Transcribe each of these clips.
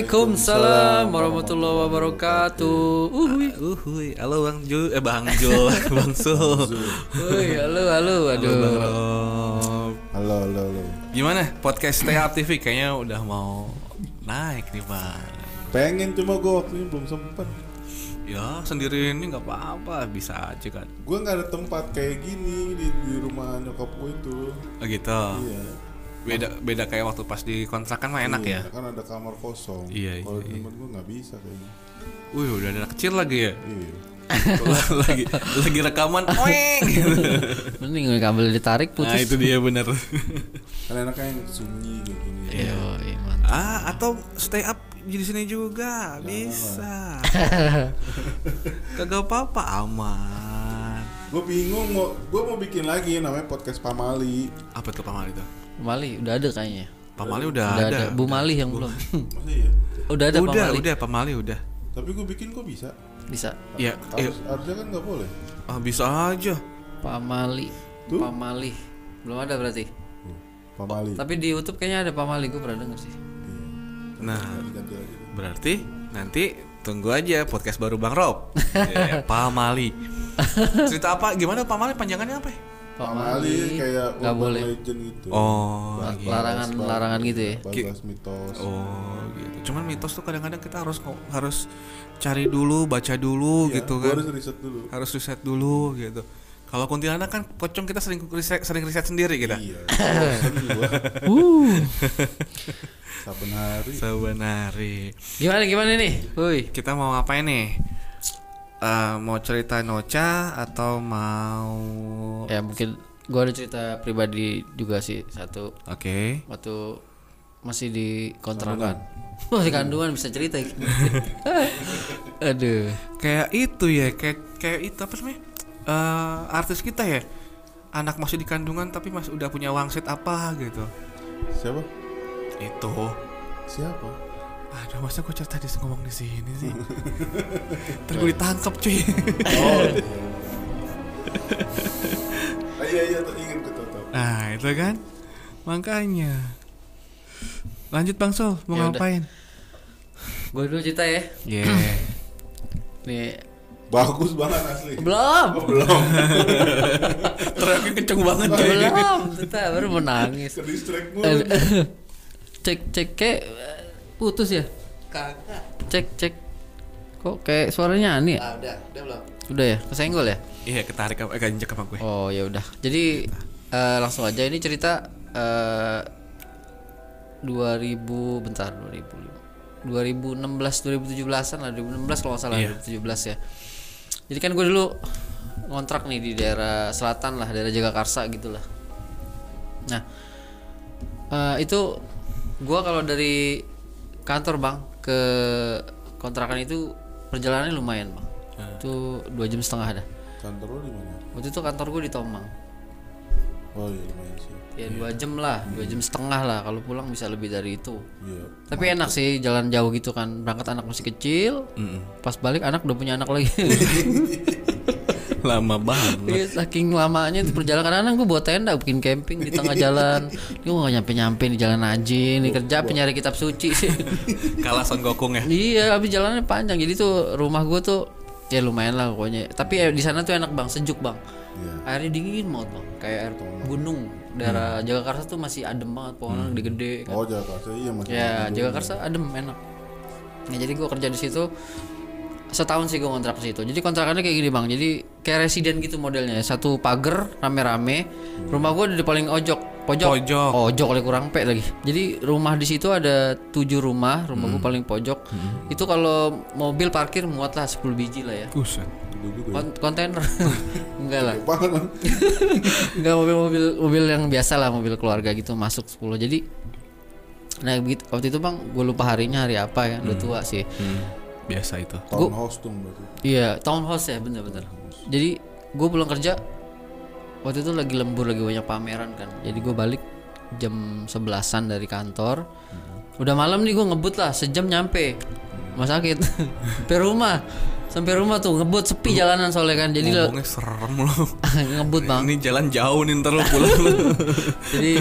Assalamualaikum warahmatullahi wabarakatuh. Waalaikumsalam warahmatullahi wabarakatuh. Uhuy. Uhuy, halo Bang Jul, eh Bang Jul, Bang Sul. Uy, halo halo Halo Bang aduh. Rob. Halo, halo, halo. Gimana podcast Stay Up TV kayaknya udah mau naik nih Bang. Pengen cuma gue waktu ini belum sempet. Ya sendiri ini nggak apa-apa, bisa aja kan. Gue nggak ada tempat kayak gini di, di rumah nyokap gue itu. Oh gitu. Iya. Beda beda kayak waktu pas di kontrakan mah enak iya, ya. Kan ada kamar kosong. Iya, Kalau iya, tempat gue nggak bisa kayaknya. Wih udah anak kecil lagi ya. Iya. lagi lagi rekaman. Oeng. Mending kabel ditarik Nah putus. itu dia bener. Kan enaknya yang sunyi kayak gini. Iya, iya, mantap. Ah, atau stay up di sini juga bisa. Kagak apa-apa aman. Gue bingung mau gue mau bikin lagi namanya podcast Pamali. Apa tuh Pamali tuh? Mali udah ada kayaknya. Pamali udah, Udah ada. ada. Bu Mali yang belum. Masa iya? udah ada udah, Pak Mali. udah Pamali udah. Tapi gue bikin kok bisa. Bisa. Ya, eh, Harus, harusnya kan nggak boleh. ah, bisa aja. Pak Mali. Tuh. Pak Mali. Belum ada berarti. Oh, Pamali. Tapi di YouTube kayaknya ada Pak Mali, gue pernah denger sih. Iya. Nah, Ganti berarti nanti tunggu aja podcast baru Bang Rob. Ya, Pamali. Cerita apa? Gimana Pamali panjangannya apa? ya? Pak Pamali kayak nggak boleh. legend gitu. Oh, Bahas- gitu. Larangan bahas- larangan gitu ya. Bahas mitos. Oh, gitu. Cuman mitos tuh kadang-kadang kita harus harus cari dulu, baca dulu Iya, gitu kan. harus riset dulu. harus riset dulu gitu. Kalau kuntilanak kan pocong kita sering riset, sering riset sendiri kita. Iya. Uh. Saben hari. Sebenarnya Gimana gimana nih? Woi. kita mau ngapain nih? Eh, mau cerita noca atau mau Ya mungkin gua ada cerita pribadi juga sih satu Oke. waktu masih di kontrakan. Di kandungan bisa cerita. gitu. Aduh. Kayak itu ya, kayak kayak itu apa namanya? Eh, artis kita ya. Anak masih di kandungan tapi masih udah punya wangsit apa gitu. Siapa? Itu. Siapa? Aduh, masa gue cerita di ngomong di sini sih? Ntar gue ditangkap cuy. Oh. iya. Ah, iya iya tuh ingat gue. Nah itu kan Makanya Lanjut Bang Sol Mau Ya ngapain? Gue dulu cerita ya. Yeah Nih Bagus banget asli. belum. Oh, belum. Teriaknya kenceng banget cuy belum. Cerita baru mau nangis. Ke distract mulu. Eh, cek cek kayak eh, putus ya? Kagak Cek cek. Kok kayak suaranya aneh ya? ah, Udah, udah belum Udah ya? Kesenggol ya? Iya ketarik apa, eh kanjek sama gue Oh ya udah. Jadi eh, langsung aja ini cerita eh 2000 bentar 2000 2016 2017-an lah 2016 kalau nggak salah Iya. 2017 ya. Jadi kan gue dulu ngontrak nih di daerah selatan lah, daerah Jagakarsa gitu lah. Nah, eh, itu gua kalau dari kantor bang ke kontrakan itu perjalanannya lumayan bang. Itu dua jam setengah ada. Kantor lo di mana? Waktu itu kantor gue di Tomang. Oh iya lumayan sih. Ya dua jam lah, dua jam setengah lah. Kalau pulang bisa lebih dari itu. Iya. Tapi enak sih jalan jauh gitu kan. Berangkat anak masih kecil, pas balik anak udah punya anak lagi. Lama banget Iya, saking lamanya itu perjalanan kadang gue buat tenda bikin camping di tengah jalan. Ini gue gak nyampe nyampe di jalan aja. Nih kerja penyari kitab suci. Kalah Son Gokong ya iya, habis jalannya panjang. Jadi tuh rumah gue tuh ya lumayan lah pokoknya. Tapi eh, di sana tuh enak bang, sejuk bang. Iya. Airnya dingin banget bang, kayak air gunung. Daerah Jagakarsa tuh masih adem banget, pohonnya gede-gede. kan. Oh Jakarta iya masih. Ya, ada Jagakarsa adem enak. Nah, jadi gua kerja di situ setahun sih gua kontrak ke situ. Jadi kontrakannya kayak gini bang. Jadi kayak residen gitu modelnya. Satu pagar rame-rame. Rumah gua di paling ojok, pojok. Pojok. Ojok oleh kurang pe lagi. Jadi rumah di situ ada tujuh rumah. Rumah gua paling pojok. Itu kalau mobil parkir muat lah 10 biji lah ya. Kon- kontainer. Enggak lah. Enggak mobil-mobil mobil yang biasa lah mobil keluarga gitu masuk 10 jadi nah begitu waktu itu bang gue lupa harinya hari apa ya udah tua sih Hmm, Biasa itu. Townhouse tuh berarti. iya townhouse ya bener-bener jadi gue pulang kerja waktu itu lagi lembur lagi banyak pameran kan. Jadi gue balik jam sebelasan dari kantor. Udah malam nih gue ngebut lah sejam nyampe. Rumah sakit. Sampai rumah. Sampai rumah tuh ngebut sepi jalanan soalnya kan. Jadi lo serem lo ngebut bang. Ini jalan jauh nih ntar lo pulang. Lo jadi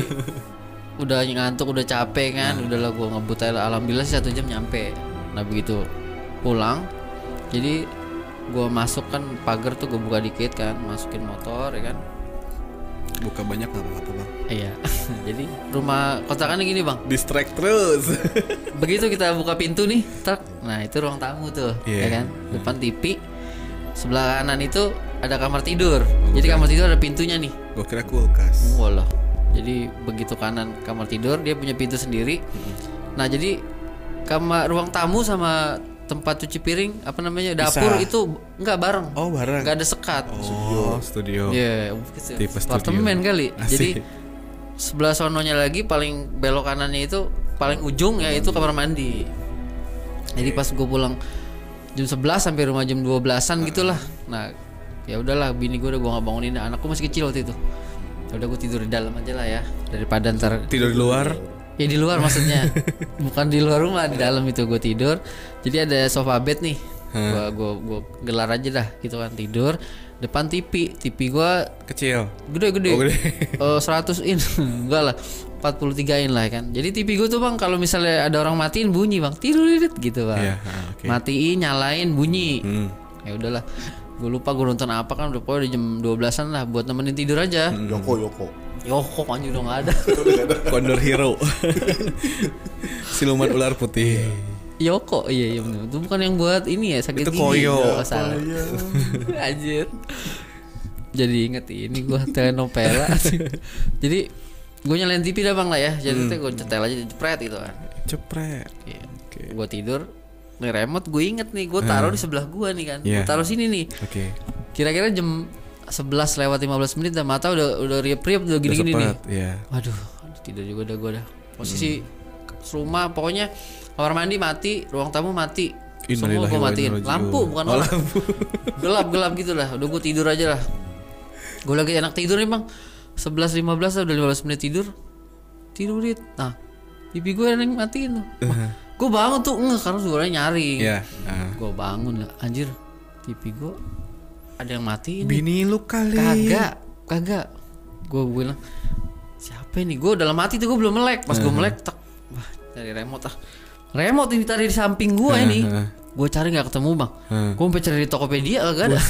udah ngantuk udah capek kan. Udahlah gue ngebut aja lah. alhamdulillah sih satu jam nyampe. Nah begitu pulang jadi gue masuk kan pagar tuh gue buka dikit kan masukin motor ya kan Buka banyak nggak apa-apa bang. iya jadi rumah kontrakannya gini bang Distract terus. begitu kita buka pintu nih truk nah itu ruang tamu tuh Iya. ya kan depan TV sebelah kanan itu ada kamar tidur jadi kamar tidur ada pintunya nih Gue kira kulkas. Walah. Jadi begitu kanan kamar tidur dia punya pintu sendiri. Nah jadi kamar ruang tamu sama tempat cuci piring apa namanya dapur Pisah. itu nggak bareng. Oh bareng. Nggak ada sekat. Oh studio. Iya, Tipe studio. apartemen kali. Asik. Jadi sebelah sononya lagi paling belok kanannya itu paling ujung ya itu kamar mandi. Jadi pas gue pulang jam 11 sampai rumah jam 12-an gitulah. Nah, ya udahlah bini gue udah gue nggak bangunin anakku masih kecil waktu itu. Ya udah gue tidur di dalam aja lah ya daripada ntar Tidur di luar. Ya di luar maksudnya. Bukan di luar rumah di dalam itu gue tidur. Jadi ada sofa bed nih. Gue gua gua gelar aja dah gitu kan tidur. Depan TV TV gue Kecil. gede-gede Oh, gede. Eh, 100 in. Enggak lah 43 in lah kan. Jadi TV gue tuh bang kalau misalnya ada orang matiin bunyi bang. Tidur gitu bang. Iya, ah, oke. matiin nyalain bunyi. Hmm. ya udahlah. Gue lupa gue nonton apa kan. Udah pokoknya udah jam 12an lah buat nemenin tidur aja. Yoko Yoko. Yoko anjir udah gak ada Condor Hero. Siluman ular putih. Yoko iya iya bener. Itu bukan yang buat ini ya sakit Itu gigi. Koyo. kalau salah. Anjir. Jadi inget ini gua telenovela. Jadi gue nyalain TV dah bang lah ya. Jadi tuh gue cetel aja jepret gitu kan. Cepret. Iya. Oke. Gue tidur. Nih remote gue inget nih. Gue taruh di sebelah gua nih kan. Iya. Gue taruh sini nih. Oke. Kira-kira jam 11 lewat 15 menit dah mata udah udah riap-riap udah gini-gini nih. Iya. Waduh, aduh, tidur juga udah gue dah. Posisi rumah pokoknya kamar mandi mati, ruang tamu mati. Semua gue matiin. Lampu bukan Oh, orang. gelap gelap gitu lah. Udah gue tidur aja lah. Gue lagi enak tidur nih bang. 11 15 udah 15 menit tidur. Tidurit. Nah, TV gue yang matiin tuh. gue bangun tuh enggak karena suaranya nyaring. Iya. ah. Gue bangun lah. Anjir, TV gue ada yang matiin. nih. Bini lu kali. Kagak, kagak. Gue bilang siapa ini? Gue dalam hati tuh gue belum melek. Pas gue melek, tak, wah cari remote ah. Remote ini tadi di samping gue ini. Gue cari nggak ketemu bang. Gue sampai cari di Tokopedia kagak ada.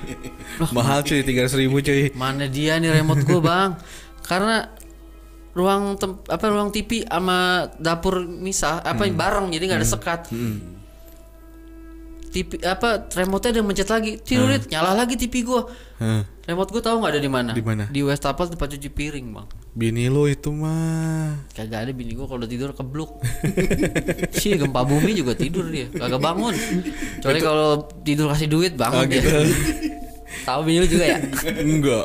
Mahal cuy 300 ribu cuy. Mana dia nih remote gue bang? Karena ruang tem apa ruang TV sama dapur misah apa bareng jadi nggak ada sekat. TV apa remote-nya ada yang mencet lagi. Tirurit nyala lagi TV gue. Hah. Remote gue tahu nggak ada di mana? Di mana? Di Westaples tempat cuci piring bang. Bini lu itu mah. Kagak ada bini gue kalau udah tidur kebluk. Sih gempa bumi juga tidur dia, kagak bangun. Kecuali kalau tidur kasih duit bangun Oh, dia. gitu. Tahu bini lu juga ya? Enggak.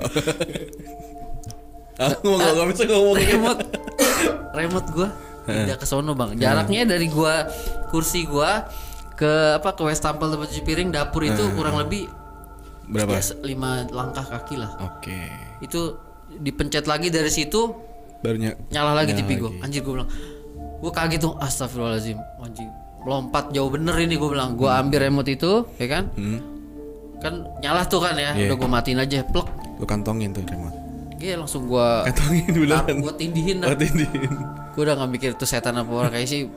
Aku nggak nggak bisa ngomong. remote, remote gue pindah ke sono bang. Jaraknya dari gua kursi gua ke apa ke Westaples tempat cuci piring dapur itu kurang lebih Berapa? lima langkah kaki lah. Oke. Itu dipencet lagi dari situ Barunya nyala lagi Nyala TV gue anjir gue bilang gue kaget tuh astagfirullahaladzim anjing lompat jauh bener ini gue bilang gue ambil remote itu ya kan hmm, kan nyala tuh kan ya Iya. udah gue matiin aja plek lu kantongin tuh remote. Iya langsung gue Kantongin beneran. gue tindihin Oh, dah tindihin. gue udah gak mikir itu setan apa orang kayak sih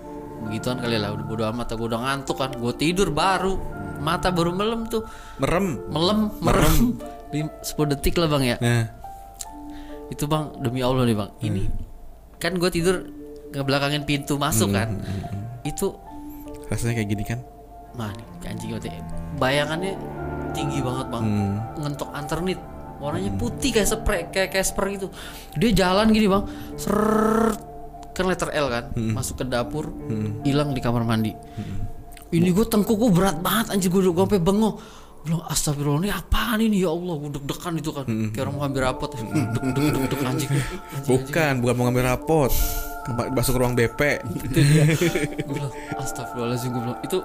begituan kali lah udah bodo amat gue udah ngantuk kan gue tidur baru mata baru melem tuh Merem. melem merem Lim- 10 detik lah bang ya Nah, itu bang demi allah nih bang ini kan gue tidur ngebelakangin pintu masuk kan itu rasanya kayak gini kan? Mah nih anjing banget ya. Bayangannya tinggi banget bang. Hmm. Ngentok anternit. Warnanya putih kayak spray kayak Casper gitu. Dia jalan gini bang. Ser kan letter L kan. Masuk ke dapur. Hilang di kamar mandi. Ini gue tengkuk gue berat banget anjir gue gue sampai bengong. Bilang astagfirullah ini apaan ini? Ya Allah gue deg-degan itu kan. Kayak orang mau ambil rapot deg deg deg deg anjing. Bukan, bukan mau ngambil rapot. Masuk ruang BP. gue bilang astagfirullahaladzim gue bilang. Itu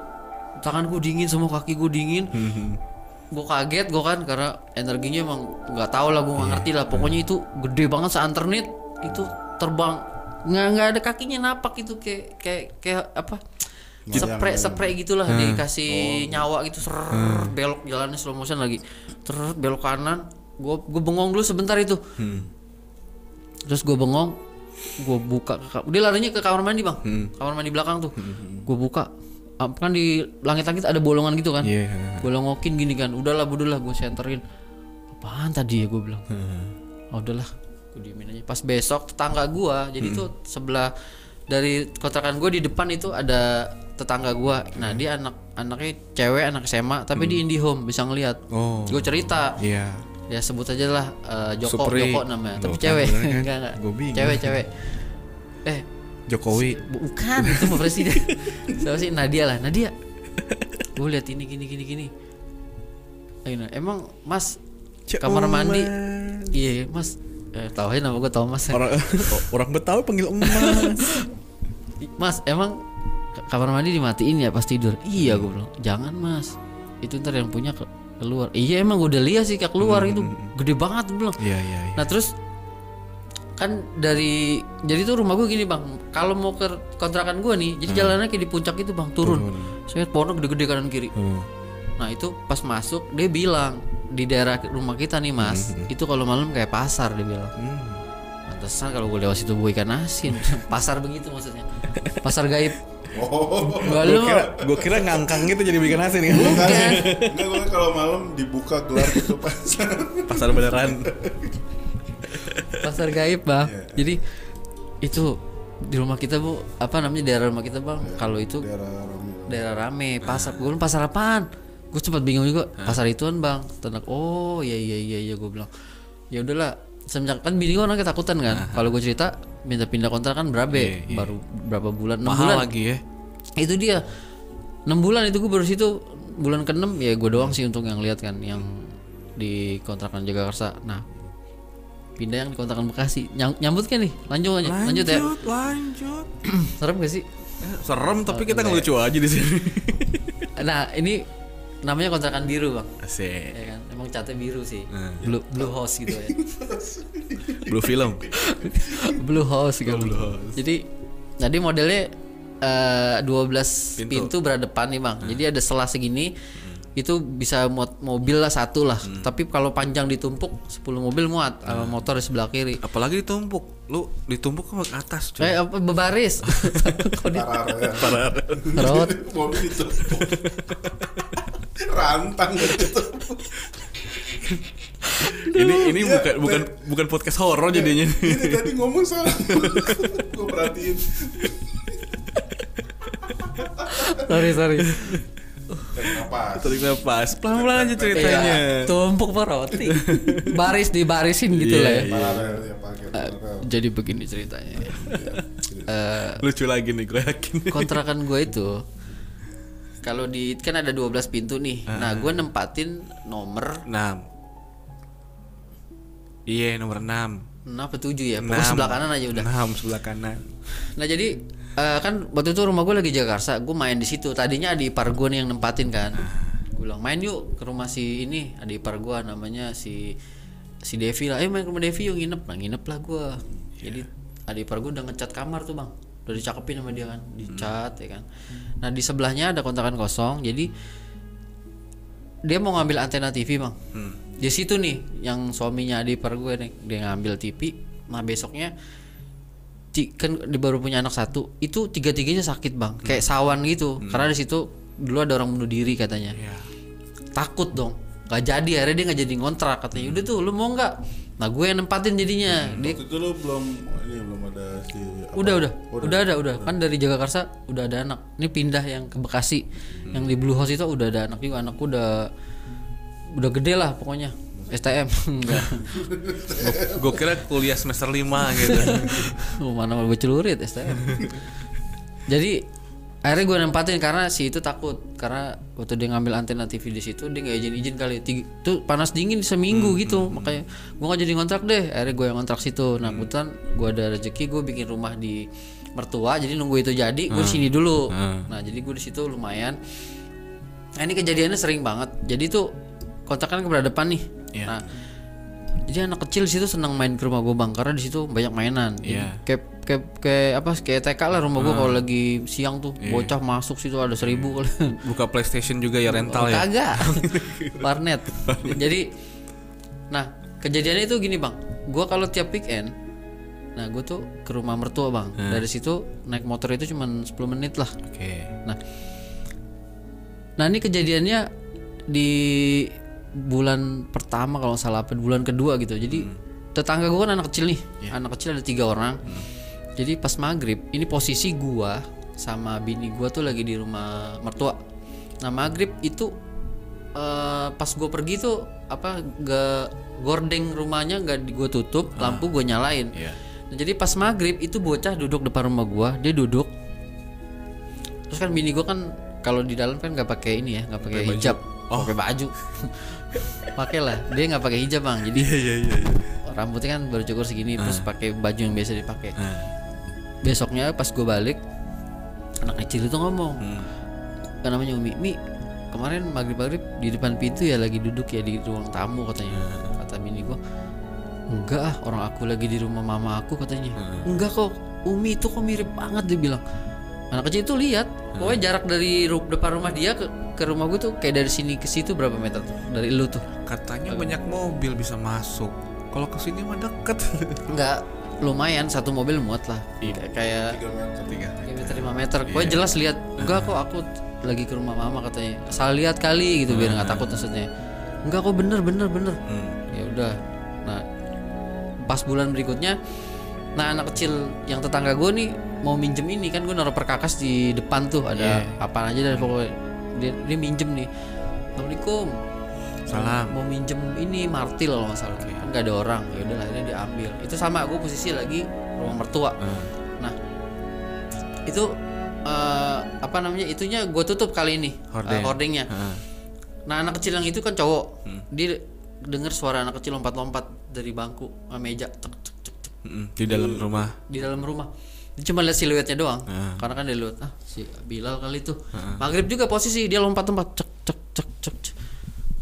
tangan gue dingin semua kaki gue dingin. Gue kaget gue kan karena energinya emang nggak tahu lah gue nggak ngerti lah. Pokoknya itu gede banget seanternit itu terbang nggak nggak ada kakinya napak itu kayak kayak kayak apa spray spray gitulah. Dikasih nyawa gitu ser belok jalannya slow motion lagi. Ter belok kanan. Gue gue bengong dulu sebentar itu. Terus gue bengong gue buka ke dia larinya ke kamar mandi bang. Kamar mandi belakang tuh. Gue buka kan di langit-langit ada bolongan gitu kan? Iya. gue longokin gini kan udahlah udahlah gue senterin. Apaan tadi ya? gue bilang. Oh, udahlah gue diemin aja. Pas besok tetangga gue jadi tuh sebelah dari kontrakan gue di depan itu ada tetangga gue nah dia anak anaknya cewek anak SMA tapi di IndiHome bisa ngelihat Oh. gue cerita. Iya. ya sebut aja lah eh, Joko Supri. Joko namanya. Tapi Bukan, cewek. kan? enggak enggak. Gua bingung. cewek cewek. Eh Jokowi. bukan itu mah presiden. Siapa sih Nadia lah. Nadia gue lihat ini gini gini gini. Ayo, emang mas kamar mandi. iya mas eh, tahu aja nama gue Thomas. Orang orang Betawi panggil emas. mas emang ka- kamar mandi dimatiin ya pas tidur? Iya gue bilang. Jangan mas. Itu ntar yang punya ke- keluar. Iya emang gue udah lihat sih kayak keluar itu. Gede banget gue bilang. Iya iya iya. Nah terus kan dari jadi tuh rumah gue gini bang, kalau mau ke kontrakan gue nih, jadi jalannya kayak di puncak itu bang, turun. Saya lihat pohon gede-gede kanan kiri. Hmm. Nah itu pas masuk dia bilang di daerah rumah kita nih mas, itu kalau malam kayak pasar dia bilang. Hmm. Pantesan kalau gue lewat situ gue ikan asin, pasar begitu maksudnya, pasar gaib. Oh. Gak Gue lu kira, gua kira ngangkang gitu jadi bikin asin kan. Enggak, enggak gue kalau malam dibuka gelar gitu pas. Pasar beneran. pasar gaib bang. Iya. Jadi itu di rumah kita bu, apa namanya daerah rumah kita bang? Kalau itu Daerah Rami. daerah rame pasar gue pasar apaan gue sempat bingung juga pasar ituan bang? Tenang oh iya iya iya iya gue bilang. Ya udahlah semenjak kan bini gue anaknya ketakutan kan. Kalau gue cerita minta pindah kontrakan berapa Iya, iya. baru berapa bulan enam bulan. lagi ya. itu dia enam bulan itu gue baru situ. Bulan ke ya gue doang sih untuk yang lihat kan yang di kontrakan Jagakarsa. Nah pindah yang di kontrakan Bekasi. Nyam- nyambut kan nih? Lanjut lanjut lanjut ya. lanjut. serem gak sih? Serem tapi kita ngelucu aja di sini. nah ini namanya kontrakan biru bang Asik. ya kan emang catnya biru sih Hmm. blue blue house gitu ya Blue film. blue house gitu Blue house. jadi jadi modelnya eh 12 Pintu. pintu. berhadapan nih bang jadi ada selah segini itu bisa muat mobil lah satu lah tapi kalau panjang ditumpuk 10 mobil muat sama motor di sebelah kiri Apalagi ditumpuk. Lu ditumpuk ke atas cuy. eh apa bebaris Parah ya. Rot. Mobil itu. Rantang gitu. ini ini bukan bukan bukan podcast horor jadinya. Ini tadi ngomong salah. gue perhatiin. sorry sorry Kenapa? Tarik nafas. Pelan-pelan aja ceritanya. Iya, tumpuk roti baris dibarisin gitu Iya, lah ya Paralel ya Eh, paralel. jadi begini ceritanya Eh, Lucu lagi nih gue yakin. kontrakan gue itu kalau di kan ada 12 pintu nih. Nah, gue nempatin nomor 6. Iya, nomor 6. 6 apa 7 ya. Pokoknya sebelah kanan aja udah. 6 sebelah kanan. Nah, jadi eh, kan waktu itu rumah gue lagi Jakarta, gue main di situ. Tadinya ada ipar gue nih yang nempatin kan. Gue bilang main yuk ke rumah si ini, ada ipar gue namanya si si Devi lah. Eh main ke rumah Devi yuk nginep. Nah, nginep lah gue. Jadi ada ipar gue udah ngecat kamar tuh, Bang. Udah dicakepin sama dia kan, dicat ya kan. Nah, di sebelahnya ada kontrakan kosong. Jadi dia mau ngambil antena TV, Bang. Di situ nih yang suaminya ipar gue nih, dia ngambil TV. Nah, besoknya kan dia baru punya anak satu. Itu tiga tiganya sakit bang. Kayak sawan gitu. Karena di situ dulu ada orang bunuh diri katanya. Iya. takut dong. Nggak jadi akhirnya dia nggak jadi ngontrak katanya. Udah tuh lu mau nggak nah gue yang nempatin jadinya. Dia Waktu itu lu belum ini belum ada si apa? udah udah. Udah. Ada udah. Kan dari Jagakarsa udah ada anak. Ini pindah yang ke Bekasi. Yang di Blue House itu udah ada anak juga. Anakku udah udah gede lah pokoknya. STM enggak. Gue kira kuliah semester 5 gitu. Mana mau celurit STM. Jadi akhirnya gue nempatin karena si itu takut. Karena waktu dia ngambil antena TV di situ dia nggak izin izin kali. Tiga- tuh panas dingin seminggu gitu. makanya gue nggak jadi ngontrak deh. Akhirnya gue yang ngontrak situ. Nah kebetulan gue ada rezeki gue bikin rumah di mertua. Jadi nunggu itu jadi gue di sini dulu. Nah jadi gue di situ lumayan. Nah ini kejadiannya sering banget. Jadi tuh kontrakan ke depan nih. Iya. nah jadi anak kecil di situ senang main ke rumah gue bang karena di situ banyak mainan. Iya. kayak kayak kayak apa kayak TK lah rumah gue kalau lagi siang tuh bocah masuk situ ada seribu kali. Buka PlayStation juga ya rental ya. kagak. Warnet. Jadi nah kejadiannya itu gini bang. Gue kalau tiap weekend nah gue tuh ke rumah mertua bang. Dari situ naik motor itu cuma 10 menit lah. Oke. nah nah ini kejadiannya di bulan pertama kalau salah apa bulan kedua gitu. Jadi tetangga gue kan anak kecil nih. Anak kecil ada tiga orang. Jadi pas maghrib ini posisi gua sama bini gua tuh lagi di rumah mertua. Nah maghrib itu eh, pas gue pergi tuh apa gak gordeng rumahnya nggak gue tutup lampu gue nyalain. Iya. Nah, jadi pas maghrib itu bocah duduk depan rumah gua dia duduk. Terus kan bini gua kan kalau di dalam kan nggak pakai ini ya nggak pakai hijab pakai baju. Pakai lah. Dia nggak pakai hijab bang. Jadi Iya iya iya. iya. rambutnya kan baru cukur segini terus pakai baju yang biasa dipakai. Ah. besoknya pas gue balik anak kecil itu ngomong Hmm. kan namanya Umi. Mi kemarin maghrib maghrib di depan pintu ya lagi duduk ya di ruang tamu katanya. Kata bini gua enggak ah orang aku lagi di rumah mama aku katanya. Enggak kok Umi itu kok mirip banget dia bilang anak kecil itu lihat pokoknya jarak dari ru- depan rumah dia ke ke rumah gue tuh kayak dari sini ke situ berapa meter tuh dari lu tuh Katanya banyak mobil bisa masuk. Kalau ke sini mah deket. enggak lumayan satu mobil muat lah Iya. kayak Tiga meter. Tiga. Ya meter lima meter. Pokoknya jelas lihat. Enggak kok aku lagi ke rumah mama katanya. Salah lihat kali gitu biar nggak takut maksudnya. Enggak kok bener bener bener. Hmm. Ya udah. Nah pas bulan berikutnya, nah anak kecil yang tetangga gue nih mau minjem ini kan gue naruh perkakas di depan tuh ada apa aja dari pokoknya dia, dia minjem nih. Assalamualaikum. Salam. Mau minjem ini martil kalau nggak salah. Kan nggak ada orang. Ya udah akhirnya diambil. Itu sama gue posisi lagi rumah mertua. Ah. Nah, itu eh, apa namanya? Itunya gue tutup kali ini Hordeng. eh, hordengnya. Ah. Nah, anak kecil yang itu kan cowok. Dia dengar suara anak kecil lompat-lompat dari bangku meja cek, cek, cek, cek, Mm-mm. Di dalam rumah. di dalam rumah. Cuma lihat siluetnya doang. Ah. Karena kan dia lihat ah si Bilal kali itu. Maghrib juga posisi dia lompat-lompat cek cek cek cek. cek.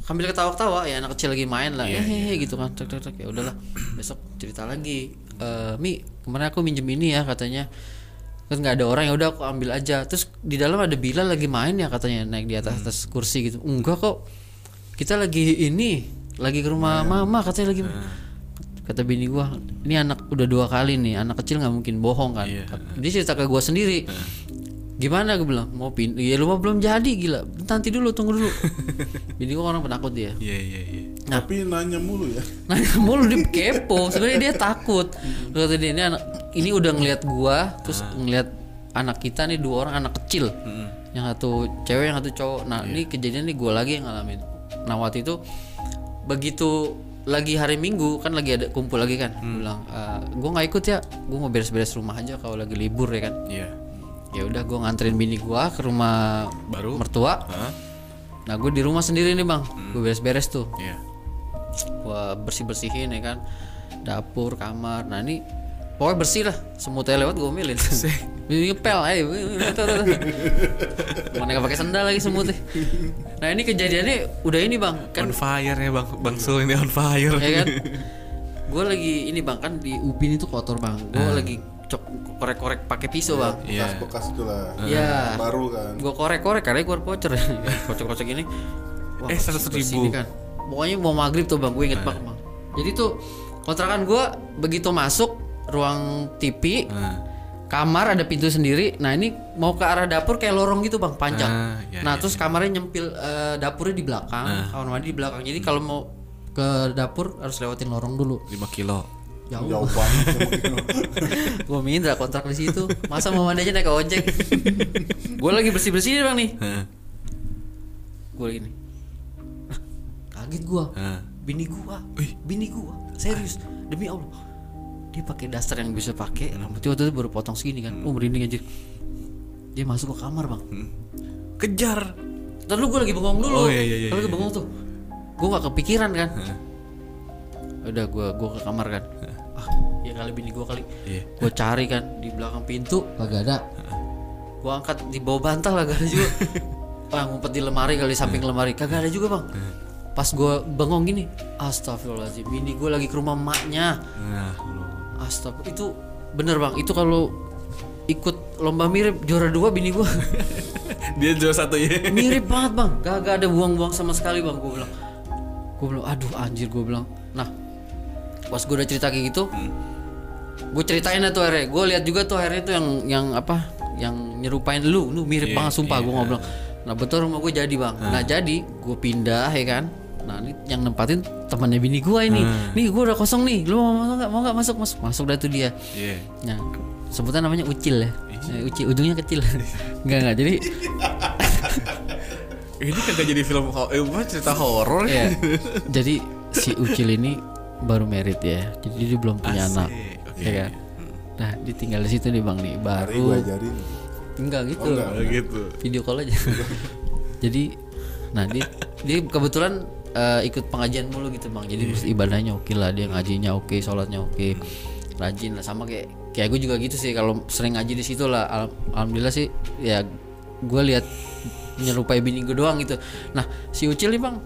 Sambil ketawa-ketawa ya anak kecil lagi main lah. Iya, Hehehe gitu kan. Cek cek cek ya udahlah. Besok cerita lagi. Eh Mi, kemarin aku minjem ini ya katanya. Kan nggak ada orang ya udah aku ambil aja. Terus di dalam ada Bilal lagi main ya katanya naik di atas atas kursi gitu. Enggak kok. Kita lagi ini lagi ke rumah mama katanya lagi kata bini gua ini anak udah dua kali nih anak kecil nggak mungkin bohong kan? Iya. dia cerita ke gua sendiri. Gimana? gue bilang mau pin ya rumah belum jadi gila. Nanti dulu tunggu dulu. Bini gua orang penakut dia. Iya iya iya. Tapi nanya mulu ya. nah mulu dia kepo. Sebenarnya dia takut. Terus kata dia ini anak ini udah ngelihat gua terus ngelihat anak kita nih dua orang anak kecil. Yang satu cewek yang satu cowok. Nah ini kejadian nih gua lagi yang ngalamin. Nah waktu itu begitu lagi hari minggu kan lagi ada kumpul lagi kan. Gua bilang "Eh, gua nggak ikut ya gua mau beres-beres rumah aja kalau lagi libur ya kan. Iya. ya udah gua nganterin bini gua ke rumah Baru. mertua. Hah? nah gue di rumah sendiri nih bang. Gue beres-beres tuh. Iya. gua bersih bersihin ya kan. Dapur kamar. Nah ini pokoknya bersih lah semutnya lewat gue milin ini ngepel aja mana nggak pakai sendal lagi semutnya nah ini kejadiannya udah ini bang. Kan on fire ya bang. Bang Sul ini on fire. Ya kan? Gue lagi ini bang. Kan di upin itu kotor bang. Gue lagi cok korek-korek pakai pisau bang. Iya. Bekas-bekas itulah. Iya. Baru kan. gue korek-korek karena keluar voucher. Kocok-kocok gini. Wah, Eh, 100.000. bersih nih kan. Pokoknya mau maghrib tuh bang. Gue inget banget bang. Jadi tuh kontrakan gue begitu masuk ruang TV Ah. kamar ada pintu sendiri. Nah ini mau ke arah dapur kayak lorong gitu bang panjang. Ah, ya, nah ya, terus kamarnya nyempil eh, dapurnya di belakang kamar mandi di belakang. Jadi kalau mau ke dapur harus lewatin lorong dulu. 5 kilo. Jauh. Jauh banget. gue minta kontrak di situ. Masa mau mandi aja naik ojek? Gue lagi bersih bersih bang nih. Hah. gue lagi nih Lah, kaget gue Hah. bini gua. Wih. bini gua. Serius. Demi allah dia pakai daster yang bisa pakai rambutnya waktu itu baru potong segini kan. Oh merinding anjir. Dia masuk ke kamar bang. Kejar. Ntar lu gue lagi bengong dulu. Oh, iya, iya, iya, lagi iya. bengong tuh. Gue gak kepikiran kan. Udah gue gua ke kamar kan. Ah ya kali bini gua kali. Iya. gue cari kan di belakang pintu. Kagak ada. Gue angkat di bawah bantal kagak ada juga. Ah ngumpet di lemari kali di samping lemari. Kagak ada juga bang. Pas gue bengong gini astagfirullahaladzim bini gue lagi ke rumah emaknya. Nah Astagfirullah. Itu bener bang. Itu kalau ikut lomba mirip juara dua bini gue dia jual satu ya mirip banget bang. Gak, ada buang-buang sama sekali bang gue bilang. Gue bilang aduh anjir gue bilang. Nah pas gue udah cerita kayak gitu gue ceritain tuh akhirnya. Gue lihat juga tuh akhirnya tuh yang yang apa yang nyerupain lu. Lu mirip Iya, banget sumpah gue iya. ngobrol. Nah betul rumah gue jadi bang. Nah jadi gue pindah ya kan nah ini yang nempatin temannya bini gue ini. Nih gue udah kosong nih. Lu mau masuk nggak? Mau nggak masuk? Masuk masuk dah tuh dia. Iya. nah sebutan namanya ucil ya. Eh, ucil ujungnya kecil. Enggak enggak jadi Ini kagak jadi film eh, apa, cerita horor? Ya jadi si ucil ini baru merit ya. Jadi dia belum punya Asik, anak. Oke. ya kan? Nah ditinggal di situ nih bang nih. Hari baru ajarin. enggak gitu. Enggak. Oh, gitu. video call aja. Jadi nah dia dia kebetulan eh, ikut pengajian mulu gitu bang. Jadi mesti ibadahnya oke lah dia ngajinya oke sholatnya oke rajin lah. Sama kayak kayak gue juga gitu sih kalau sering ngaji di situ lah Al- alhamdulillah sih ya gue lihat menyerupai bini gue doang gitu. Nah si ucil nih bang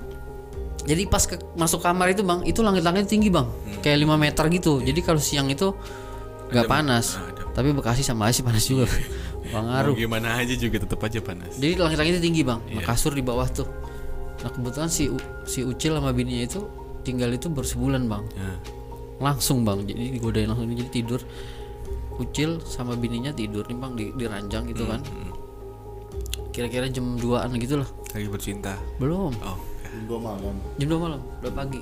jadi pas ke, masuk kamar itu bang itu langit-langit tinggi bang. Kayak 5 meter gitu. Jadi kalau siang itu nggak panas. tapi bekasi sama Asia panas juga bang. Mau gimana aja juga tetap aja panas. jadi langit-langitnya tinggi bang, nah, kasur di bawah tuh. Nah kebetulan si si Ucil sama bininya itu tinggal itu baru sebulan bang, Ya. langsung bang. Jadi digodain langsung jadi tidur. Ucil sama bininya tidur nih bang di, di ranjang gitu kan. Kira-kira jam 2an gitu lah. Lagi bercinta. Belum, Oh, Jam 2 malam. jam 2 malam, udah pagi.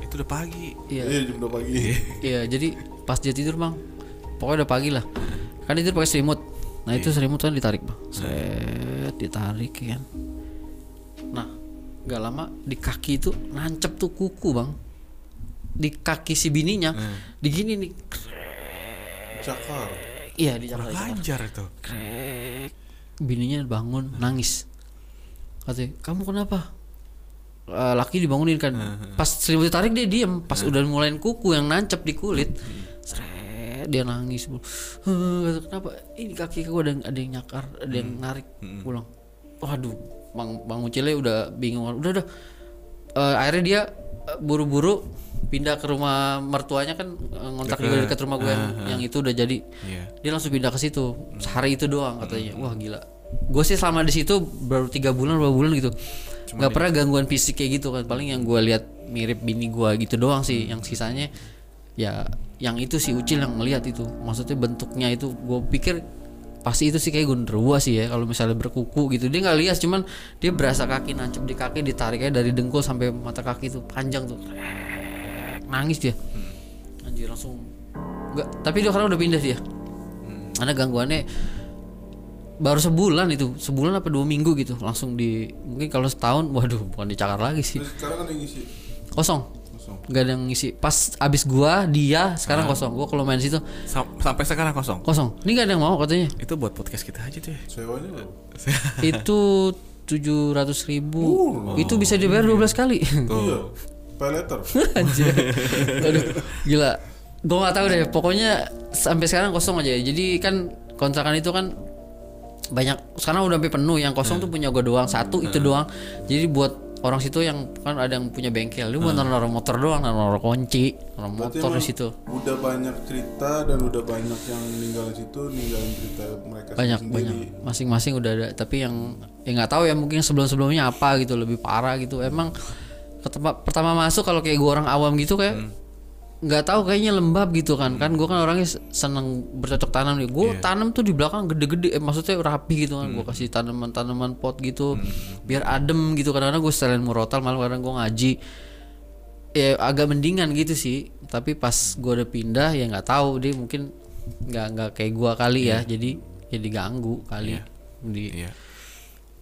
itu udah pagi. Iya, Iya jam 2 pagi. iya. Jadi pas dia tidur bang, pokoknya udah pagi lah. Kan dia tidur pakai selimut. Nah itu selimut kan ditarik bang, set ditarik ya kan. Nah, nggak lama di kaki itu nancep tuh kuku bang. Di kaki si bininya, di gini nih. Cakar. Iya di cakar. Lancar itu. Krek. Bininya bangun nangis. Katanya, kamu kenapa? Eh, laki dibangunin kan. Pas selimut ditarik dia diem. Pas udah mulai kuku yang nancep di kulit, seret dia nangis. Kenapa? Ini kaki aku ada yang ada yang nyakar, ada yang narik pulang. Waduh, bang bang Ucile udah bingung. Udah udah. Eh, akhirnya dia eh, buru-buru pindah ke rumah mertuanya kan eh, ngontrak juga dekat rumah gue yang, yang itu udah jadi. Iya. dia langsung pindah ke situ. Sehari itu doang katanya. Wah gila. Gue sih selama di situ baru tiga bulan dua bulan gitu. Nggak pernah gangguan fisik kayak gitu kan. Paling yang gue lihat mirip bini gue gitu doang sih. Yang sisanya ya yang itu si ucil yang ngelihat itu. Maksudnya bentuknya itu gue pikir pasti itu sih kayak gondrua sih ya kalau misalnya berkuku gitu. Dia nggak lihat cuman dia berasa kaki nancep di kaki ditariknya dari dengkul sampai mata kaki itu panjang tuh. Nangis dia. Anjir langsung nggak tapi dia sekarang udah pindah dia karena gangguannya baru sebulan itu sebulan apa dua minggu gitu langsung di mungkin kalau setahun waduh bukan dicakar lagi sih. Sekarang kan ngisi kosong kosong. nggak ada yang ngisi pas abis gua dia sekarang kosong gua kalau main situ Sam- sampai sekarang kosong. kosong ini nggak ada yang mau katanya Itu buat podcast kita aja tuh. Sewanya itu tujuh ratus ribu itu bisa dibayar 12 kali Iya. Pay letter. Anjir. Aduh, gila. Gue nggak tahu deh. Pokoknya sampai sekarang kosong aja. Jadi kan kontrakan itu kan banyak sekarang udah sampai penuh. Yang kosong tuh punya gue doang. Satu itu doang. Jadi buat orang situ yang kan ada yang punya bengkel. Lu buat naruh motor doang, naruh kunci, naruh motor di situ. Udah banyak cerita dan udah banyak yang meninggal di situ ninggalin cerita mereka Banyak sendiri. banyak. Masing-masing udah ada. Tapi yang ya nggak tahu ya mungkin sebelum-sebelumnya apa gitu lebih parah gitu. Emang ke tempat pertama masuk kalau kayak gue orang awam gitu kayak nggak tahu kayaknya lembab gitu kan. Kan gue kan orangnya seneng bercocok tanam nih. Gue tanam tuh di belakang gede-gede eh, maksudnya rapi gitu kan. Gue kasih tanaman-tanaman pot gitu biar adem gitu. Kadang-kadang gue selain murotal malah kadang gue ngaji. Ya agak mendingan gitu sih. Tapi pas gue udah pindah ya nggak tahu. Dia mungkin nggak nggak kayak gue kali ya. Jadi ya diganggu kali. Di Iya.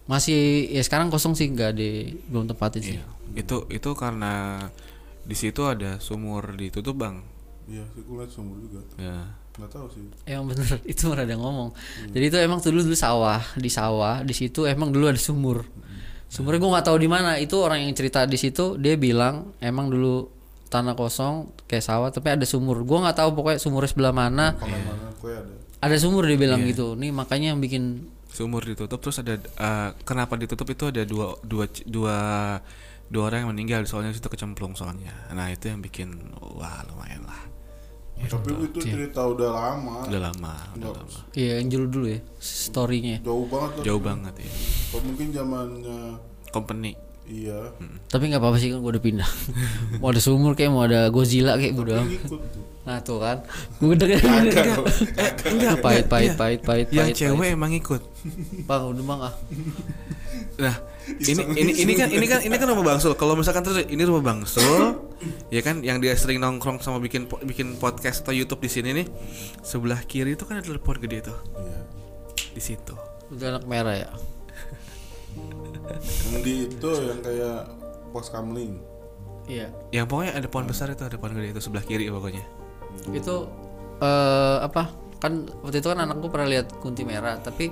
masih ya sekarang kosong sih. Nggak ada belum tempatin sih. Iya. Itu itu karena di situ ada sumur ditutup, Bang. Iya, sih gue liat sumur juga. Ya. Nggak tahu sih. Emang bener itu pernah ada ngomong. Jadi itu emang dulu dulu sawah di sawah di situ emang dulu ada sumur. Sumurnya gue nggak tahu di mana. Itu orang yang cerita di situ dia bilang emang dulu tanah kosong kayak sawah tapi ada sumur. Gue nggak tahu pokoknya sumurnya sebelah mana. Gue ada. Ada sumur dia bilang gitu. Nih makanya yang bikin Sumur ditutup terus ada eh, kenapa ditutup itu ada dua dua dua dua orang yang meninggal soalnya situ kecemplung soalnya. Nah, itu yang bikin wah lumayan lah. Tapi itu cerita udah lama. Udah lama, udah lama. Iya yang dulu dulu ya storynya. Jauh banget kan. Jauh banget ya. Atau mungkin zamannya Company. iya. Tapi nggak apa-apa sih kan gue udah pindah. mau ada sumur kayak mau ada Godzilla kayak gue tuh. Nah tuh kan, gue enggak, Eh, enggak pahit, pahit, Iya. pahit, pahit, Yang pahit, cewek pahit. emang ikut. bang udah bang ah. Nah, ini ini ini kan ini kan ini kan rumah Bangsul. Kalau misalkan terus ini rumah Bangsul, ya kan yang dia sering nongkrong sama bikin bikin podcast atau YouTube di sini nih. Sebelah kiri itu kan ada pohon gede tuh. Iya. Di situ. Udah anak merah ya. Yang di itu yang kayak pos kamling. Iya. Yang pokoknya ada pohon besar itu, ada pohon gede itu sebelah kiri pokoknya. Itu eh apa? Kan waktu itu kan anakku pernah lihat kunti merah, tapi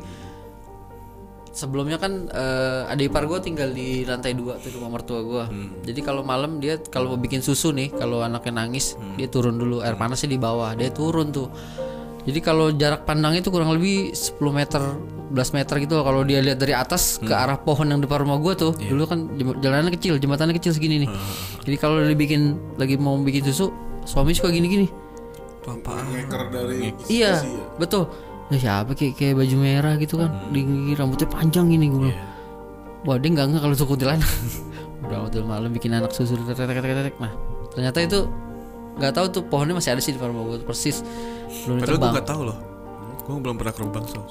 sebelumnya kan eh, adik ipar gue tinggal di lantai dua tuh rumah mertua gue. Jadi kalau malam dia kalau mau bikin susu nih, kalau anaknya nangis dia turun dulu air panasnya di bawah, dia turun tuh. Jadi kalau jarak pandang itu kurang lebih 10 meter, 11 meter gitu kalau dia lihat dari atas ke arah pohon yang depan rumah gue tuh. Dulu kan jalanannya kecil, jembatannya kecil segini nih. Jadi kalau dia bikin lagi mau bikin susu, suami suka gini-gini. Tuh apaan? Ngeker dari Iya, ya. betul. Nah, siapa kayak kayak baju merah gitu kan, di di- rambutnya panjang gini gue. bilang. Wah dia nggak nggak kalau suku kuntilanak. Udah waktu malam bikin anak susu tetek tetek tetek tetek. Nah ternyata itu nggak tahu tuh pohonnya masih ada sih di rumah gue persis belum Padahal gue ditebang. gak tahu loh. Gue belum pernah ke rumah Bangsul.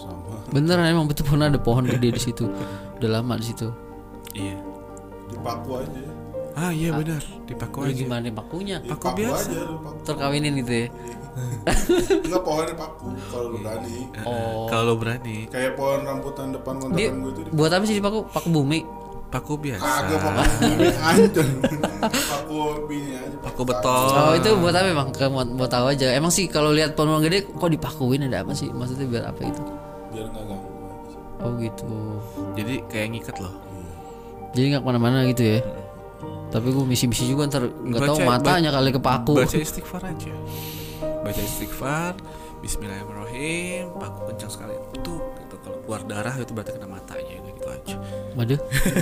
Beneran emang betul pernah ada pohon gede di situ. Udah lama di situ. Iya. Dipaku aja. Ah iya benar, dipaku aja. gimana pakunya? Ya, Paku biasa. aja paku. Terkawinin gitu ya. Enggak pohonnya paku kalau lu berani. Oh. Kalau berani, Kayak pohon rambutan depan kontrakan gue itu buat apa sih dipaku? Paku bumi. paku biasa. Kagak paku bumi hancur. Paku bini aja. Paku beton. Oh itu buat apa emang? Mau tahu aja. Emang sih kalau lihat pohon gede kok dipakuin ada apa sih? Maksudnya biar apa itu? Biar enggak ganggu. aja. Oh gitu. Jadi kayak ngikat loh. Jadi nggak ke mana-mana gitu ya? Tapi gue misi-misi juga ntar nggak tahu Baca- matanya kali kepaku. Baca istighfar aja. Baca istighfar, Bismillahirrahmanirrahim, paku kencang sekali. Tuh, gitu. Kalau keluar darah itu berarti kena matanya, gitu aja. Waduh,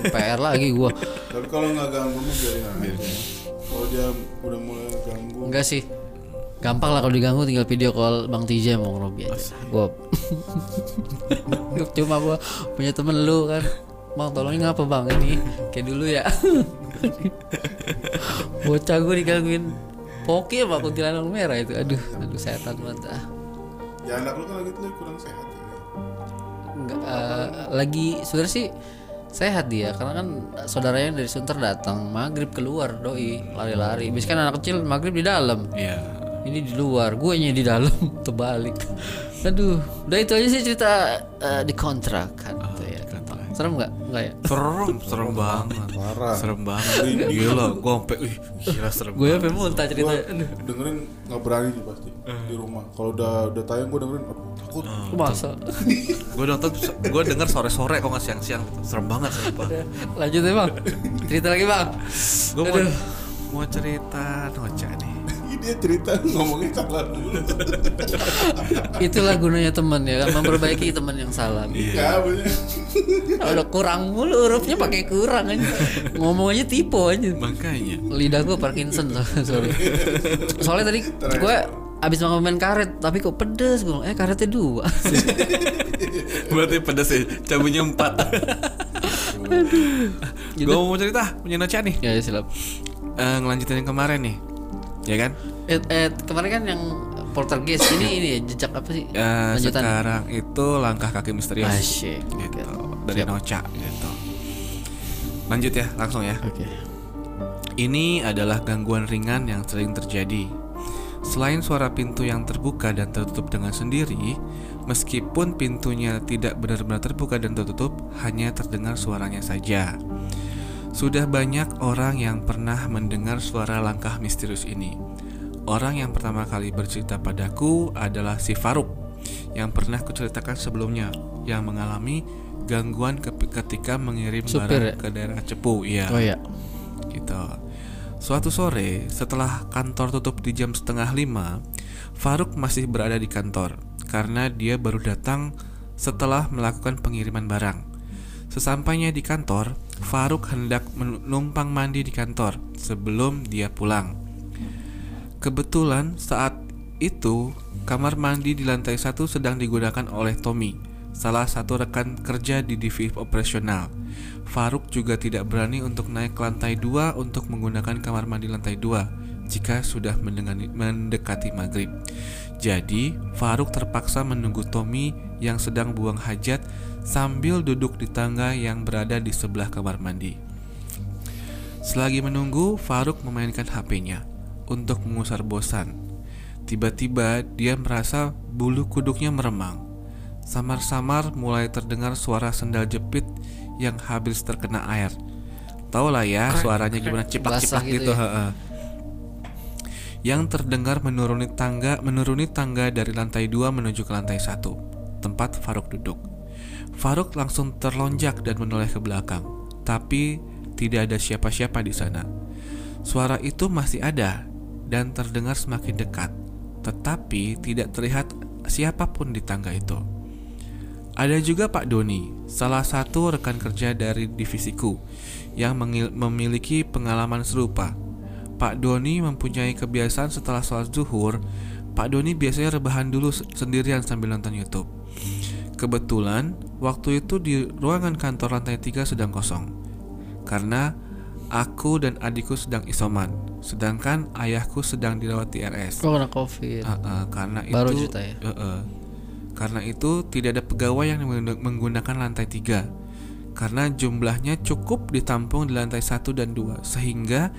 PR lagi gue. Tapi kalau nggak ganggu mah biarin aja. Kalau dia udah mulai ganggu, Enggak sih. Gampang lah kalau diganggu tinggal video call Bang TJ mau Robi aja. Gue cuma gue punya temen lu kan. Bang tolongin ngapa bang ini kayak dulu ya. Bocah gue digangguin Poki sama kuntilanak merah itu Aduh, aduh setan banget ah. ya anak lu kan lagi tuh kurang sehat ya. Enggak, eh, lagi sebenarnya sih sehat dia karena kan saudaranya yang dari Sunter datang maghrib keluar doi lari-lari biasanya kan anak kecil maghrib di dalam Iya. ini di luar gue di dalam terbalik aduh udah itu aja sih cerita eh, di kontrakan gitu ya serem nggak nggak ya Serem, serem banget. Parah. Serem banget. Gila, gue sampai ih, gila serem. gue sampai muntah cerita Gua dengerin nggak berani sih pasti di rumah. Kalau udah udah tayang gue dengerin, aduh takut. masa Gue nonton, gue denger sore-sore kok nggak siang-siang gitu. Serem banget lanjut ya bang cerita lagi bang Gue mau, mau cerita Noca nih. Dia cerita ngomongnya salah dulu. itulah gunanya teman ya kan memperbaiki teman yang salah Ya bener. udah kurang mulu hurufnya pakai kurang aja ngomong aja tipe aja Makanya. lidah gue Parkinson sorry soalnya tadi gue abis makan main karet tapi kok pedes gue eh karetnya dua Berarti pedas ya, cabutnya empat. gue mau cerita punya Noca nih. ya silap Eh, ngelanjutin yang kemarin nih. Ya kan? eh, eh, kemarin kan yang poltergeist ini ini ya jejak apa sih Eh, lanjutan sekarang itu langkah kaki misterius. asyik gitu dari Noca gitu. Lanjut ya, langsung ya. oke Ini adalah gangguan ringan yang sering terjadi. Selain suara pintu yang terbuka dan tertutup dengan sendiri, meskipun pintunya tidak benar-benar terbuka dan tertutup, hanya terdengar suaranya saja. Sudah banyak orang yang pernah mendengar suara langkah misterius ini. Orang yang pertama kali bercerita padaku adalah si Faruk yang pernah kuceritakan sebelumnya yang mengalami gangguan ke- ketika mengirim Supir barang ya? ke daerah Cepu. Iya oh ya gitu. Suatu sore, setelah kantor tutup di jam setengah lima, Faruk masih berada di kantor karena dia baru datang setelah melakukan pengiriman barang. Sesampainya di kantor, Faruk hendak menumpang mandi di kantor sebelum dia pulang. Kebetulan saat itu kamar mandi di lantai satu sedang digunakan oleh Tommy, salah satu rekan kerja di divisi operasional. Faruk juga tidak berani untuk naik ke lantai dua untuk menggunakan kamar mandi lantai dua jika sudah mendekati maghrib. Jadi, Faruk terpaksa menunggu Tommy yang sedang buang hajat sambil duduk di tangga yang berada di sebelah kamar mandi. Selagi menunggu, Faruk memainkan HP-nya untuk mengusar bosan. Tiba-tiba dia merasa bulu kuduknya meremang. Samar-samar mulai terdengar suara sendal jepit yang habis terkena air. Tahu lah ya suaranya gimana ciplak-ciplak gitu gitu. ya. Yang terdengar menuruni tangga menuruni tangga dari lantai dua menuju ke lantai satu, tempat Faruk duduk. Faruk langsung terlonjak dan menoleh ke belakang, tapi tidak ada siapa-siapa di sana. Suara itu masih ada dan terdengar semakin dekat, tetapi tidak terlihat siapa pun di tangga itu. Ada juga Pak Doni, salah satu rekan kerja dari divisiku yang memiliki pengalaman serupa. Pak Doni mempunyai kebiasaan setelah sholat zuhur, Pak Doni biasanya rebahan dulu se- sendirian sambil nonton YouTube. Kebetulan, waktu itu di ruangan kantor lantai 3 sedang kosong. Karena aku dan adikku sedang isoman, sedangkan ayahku sedang dirawat di RS. Kok kena covid? Ah, ah, karena Baru itu cerita ya? Eh, eh. Karena itu tidak ada pegawai yang menggun- menggunakan lantai tiga karena jumlahnya cukup ditampung di lantai 1 dan 2 sehingga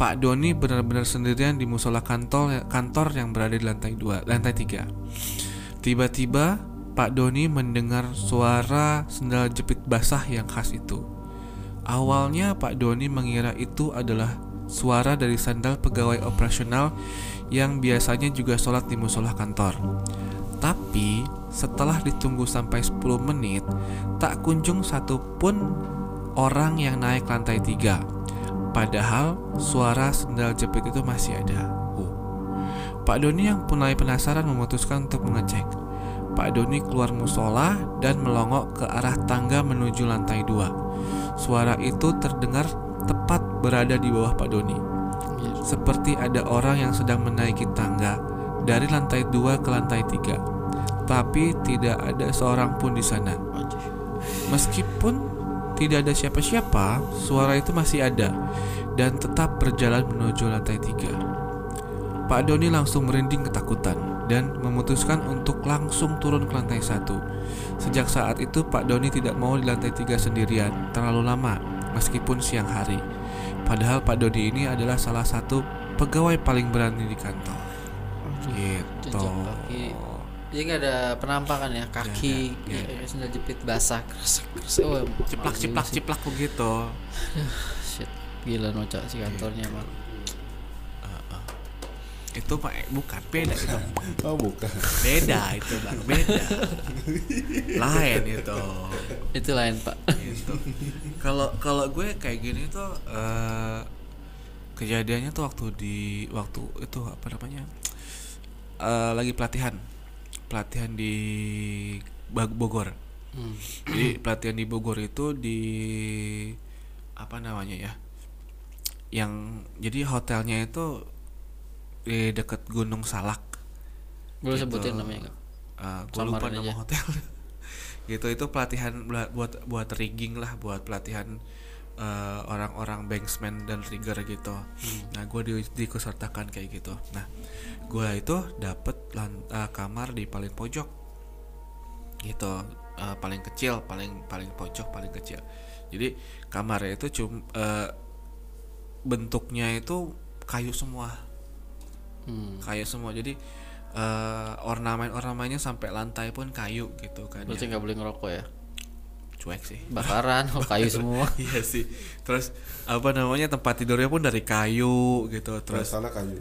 Pak Doni benar-benar sendirian di musola kantor kantor yang berada di lantai 2 lantai 3 tiba-tiba Pak Doni mendengar suara sendal jepit basah yang khas itu. Awalnya Pak Doni mengira itu adalah suara dari sandal pegawai operasional yang biasanya juga sholat di musola kantor tapi setelah ditunggu sampai 10 menit, tak kunjung satupun orang yang naik lantai tiga. Padahal suara sendal jepit itu masih ada. Oh. Pak Doni yang mulai penasaran memutuskan untuk mengecek. Pak Doni keluar musola dan melongok ke arah tangga menuju lantai dua. Suara itu terdengar tepat berada di bawah Pak Doni. Seperti ada orang yang sedang menaiki tangga dari lantai dua ke lantai tiga tapi tidak ada seorang pun di sana. Meskipun tidak ada siapa-siapa, suara itu masih ada dan tetap berjalan menuju lantai tiga. Pak Doni langsung merinding ketakutan dan memutuskan untuk langsung turun ke lantai satu. Sejak saat itu Pak Doni tidak mau di lantai tiga sendirian terlalu lama, meskipun siang hari. Padahal Pak Doni ini adalah salah satu pegawai paling berani di kantor. Gitu. Jejak kaki. Jadi nggak ada penampakan ya kaki, ada, ya, sendal jepit basah, kresek kresek. Oh, Ciplak ciplak sih. ciplak begitu. Shit, gila nocak si kantornya Gitu. emang. Itu Pak eh, bukan beda itu. Oh bukan. Beda itu Bang, beda. Lain itu. Itu lain pak. Gitu. Kalau kalau gue kayak gini tuh eh kejadiannya tuh waktu di waktu itu apa namanya? Eh lagi pelatihan. Pelatihan di Bogor. Hmm. Jadi pelatihan di Bogor itu di apa namanya ya? Yang jadi hotelnya itu di dekat Gunung Salak. Boleh Gitu. sebutin namanya nggak? Uh, gue lupa nama aja. hotel. gitu itu pelatihan buat buat rigging lah, buat pelatihan uh, orang-orang banksman dan rigger gitu. Hmm. Nah, gue di, diikutsertakan kayak gitu. Nah, gue itu dapet uh, kamar di paling pojok. Gitu, uh, paling kecil, paling paling pojok, paling kecil. Jadi kamarnya itu cum uh, bentuknya itu kayu semua Hmm. kayu semua jadi eh, ornamen-ornamennya sampai lantai pun kayu gitu kan Berarti ya. nggak boleh ngerokok ya? Cuek sih Bakaran, oh kayu semua. iya sih terus apa namanya tempat tidurnya pun dari kayu gitu Terus salah kayu.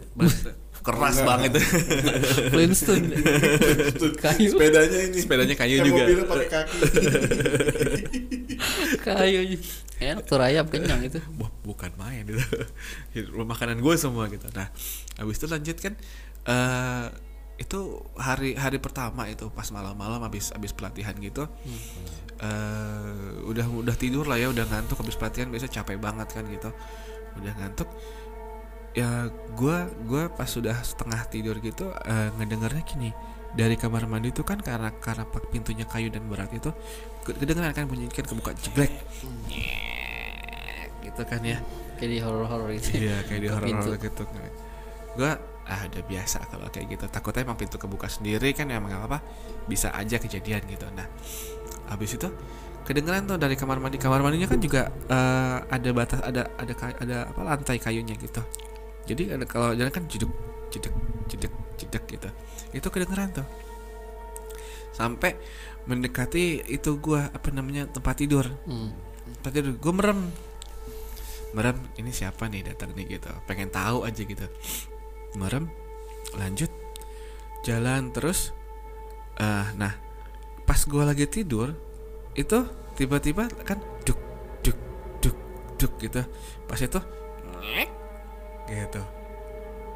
keras Enggak. banget Flintstone. kayu. Sepedanya ini. Sepedanya kayu Yang juga. Mobilnya pakai kaki. kayu. Enak tuh rayap kenyang itu. Wah, bukan main itu makanan gue semua gitu nah habis itu lanjut kan eh itu hari hari pertama itu pas malam-malam habis habis pelatihan gitu. Eh udah udah tidur lah ya udah ngantuk. Habis pelatihan biasa capek banget kan gitu. Udah ngantuk. Ya gua gua pas sudah setengah tidur gitu eh, ngedengarnya gini. Dari kamar mandi itu kan karena karena pak pintunya kayu dan berat itu ke- kedengeran kan bunyi kan kebuka jeblek. Gitu kan ya. Kayak di horor-horor gitu. Iya kayak di Buka horor pintu. gitu. Gue ah udah biasa kalau kayak gitu. Takutnya emang pintu kebuka sendiri kan ya emang apa bisa aja kejadian gitu. Nah habis itu kedengeran tuh dari kamar mandi. Kamar mandinya kan juga eh, ada batas ada ada ada apa lantai kayunya gitu. Jadi ada kalau jalan kan jeduk jeduk jeduk jeduk gitu. Itu kedengeran tuh. Sampai mendekati itu gua apa namanya tempat tidur. Hmm. tempat tidur gue merem. Merem ini siapa nih datang nih gitu. Pengen tahu aja gitu merem. Lanjut. Jalan terus. Eh nah pas gue lagi tidur itu tiba-tiba kan duk duk duk duk gitu. Pas itu gitu.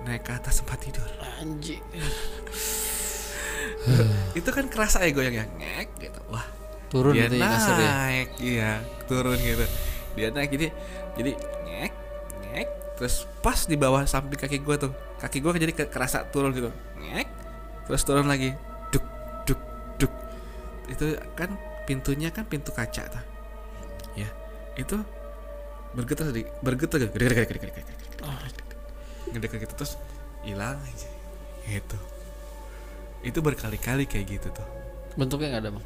Naik ke atas tempat tidur. Anjing. itu kan kerasa ya goyangnya. Ngek gitu. Wah Turun dia itu ya kasur ya. naik. Iya turun gitu. Dia naik jadi jadi ngek ngek terus pas di bawah samping kaki gue tuh kaki gue jadi ke- kerasa turun gitu. Ngek. Terus turun lagi. Duk duk duk. Itu kan pintunya kan pintu kaca tuh. Ya. Itu bergetar sedikit bergetar gitu. Gede gede gede gede gede gede gede gitu terus hilang aja. Gitu. Itu berkali-kali kayak gitu tuh. Bentuknya nggak ada bang.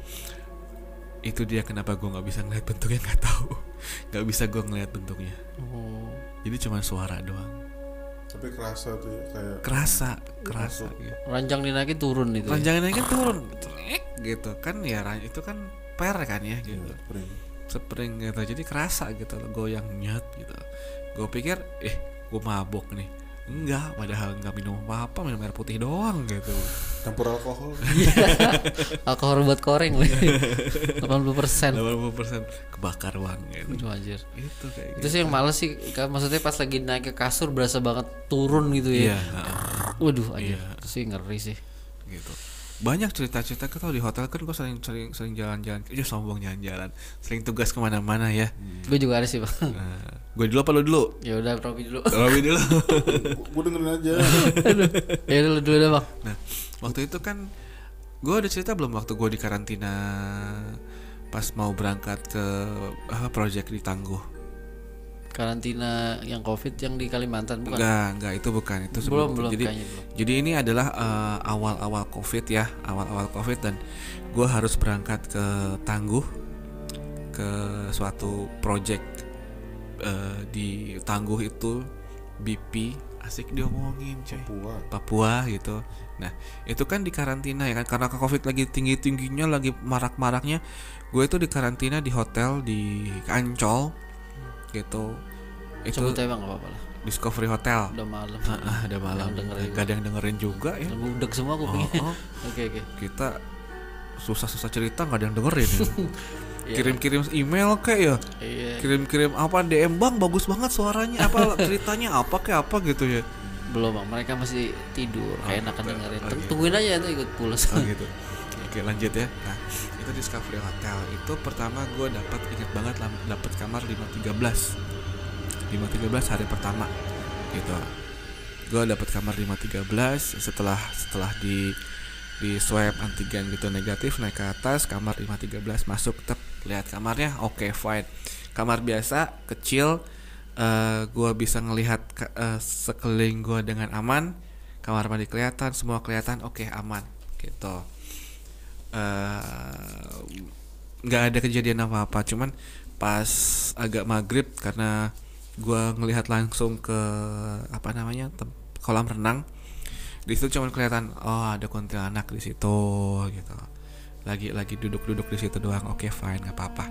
itu dia kenapa gue nggak bisa ngeliat bentuknya nggak tahu. Nggak bisa gue ngeliat bentuknya. Oh. jadi cuma suara doang Tapi kerasa tuh ya kayak kerasa kerasa Masuk. gitu. Ranjang dinaikin turun itu. ya? ranjangannya kan turun Trek, gitu kan ya ran- itu kan per kan ya gitu ya, spring. spring gitu jadi kerasa gitu goyang nyet gitu gue pikir eh gue mabok nih enggak padahal nggak minum apa apa minum air putih doang gitu Campur alkohol. Alkohol buat koreng loh. 80 persen. 80% kebakar uang gitu Itu anjir. itu kayak Itu sih yang males sih. Maksudnya pas lagi naik ke kasur berasa banget turun gitu iya ya. heeh. Waduh anjir. Iya. Itu sih ngeri sih. gitu banyak cerita-cerita kan di hotel kan gue sering sering sering jalan-jalan aja sombong jalan-jalan sering tugas ke mana-mana ya Gue juga ada sih bang. nah, gue dulu apa lu dulu ya udah Robi dulu. Robi dulu Gue dengerin aja. ya udah lu dulu dah bang. nah waktu itu kan gue ada cerita belum waktu gue di karantina pas mau berangkat ke apa project di Tangguh Karantina yang covid yang di Kalimantan bukan? enggak enggak itu bukan itu belum sebelum belum jadi kayaknya belum. Jadi ini adalah eh, awal-awal COVID ya, awal-awal COVID dan gue harus berangkat ke Tangguh ke suatu project eh, di Tangguh itu BP asik diomongin coy. Papua. Papua gitu. Nah itu kan di karantina ya kan karena COVID lagi tinggi tingginya lagi marak maraknya. Gue itu di karantina di hotel di Ancol gitu. Itu Sebut nggak apa-apa lah. Discovery Hotel. Udah malam. Ah, ada malam dengerin. gak ada yang dengerin juga ya Budek semua aku Oh, oh, Oke oke. kita susah-susah cerita nggak ada yang dengerin ya. Iya. kirim-kirim email kayak ya Iya. kirim-kirim apa DM bang bagus banget suaranya apa ceritanya apa kayak apa gitu ya Belum bang. Mereka masih tidur. Kayak enakan dengerin. oh, gitu. Tungguin aja itu ikut pulas. oh gitu oke lanjut ya nah itu Discovery Hotel. Itu pertama gue dapat ingat banget dapat kamar 513 513 hari pertama gitu. Gue dapat kamar 513 setelah setelah di di swab antigen gitu negatif naik ke atas kamar 513 masuk tetap lihat kamarnya oke fine. Kamar biasa kecil eh gue bisa ngelihat ke- eh, sekeliling gue dengan aman. Kamar mandi kelihatan semua kelihatan oke aman gitu eh nggak ada kejadian apa apa cuman pas agak maghrib karena gua ngelihat langsung ke apa namanya kolam renang di situ cuma kelihatan oh ada kuntilanak di situ gitu. Lagi lagi duduk-duduk di situ doang. Oke fine nggak apa-apa.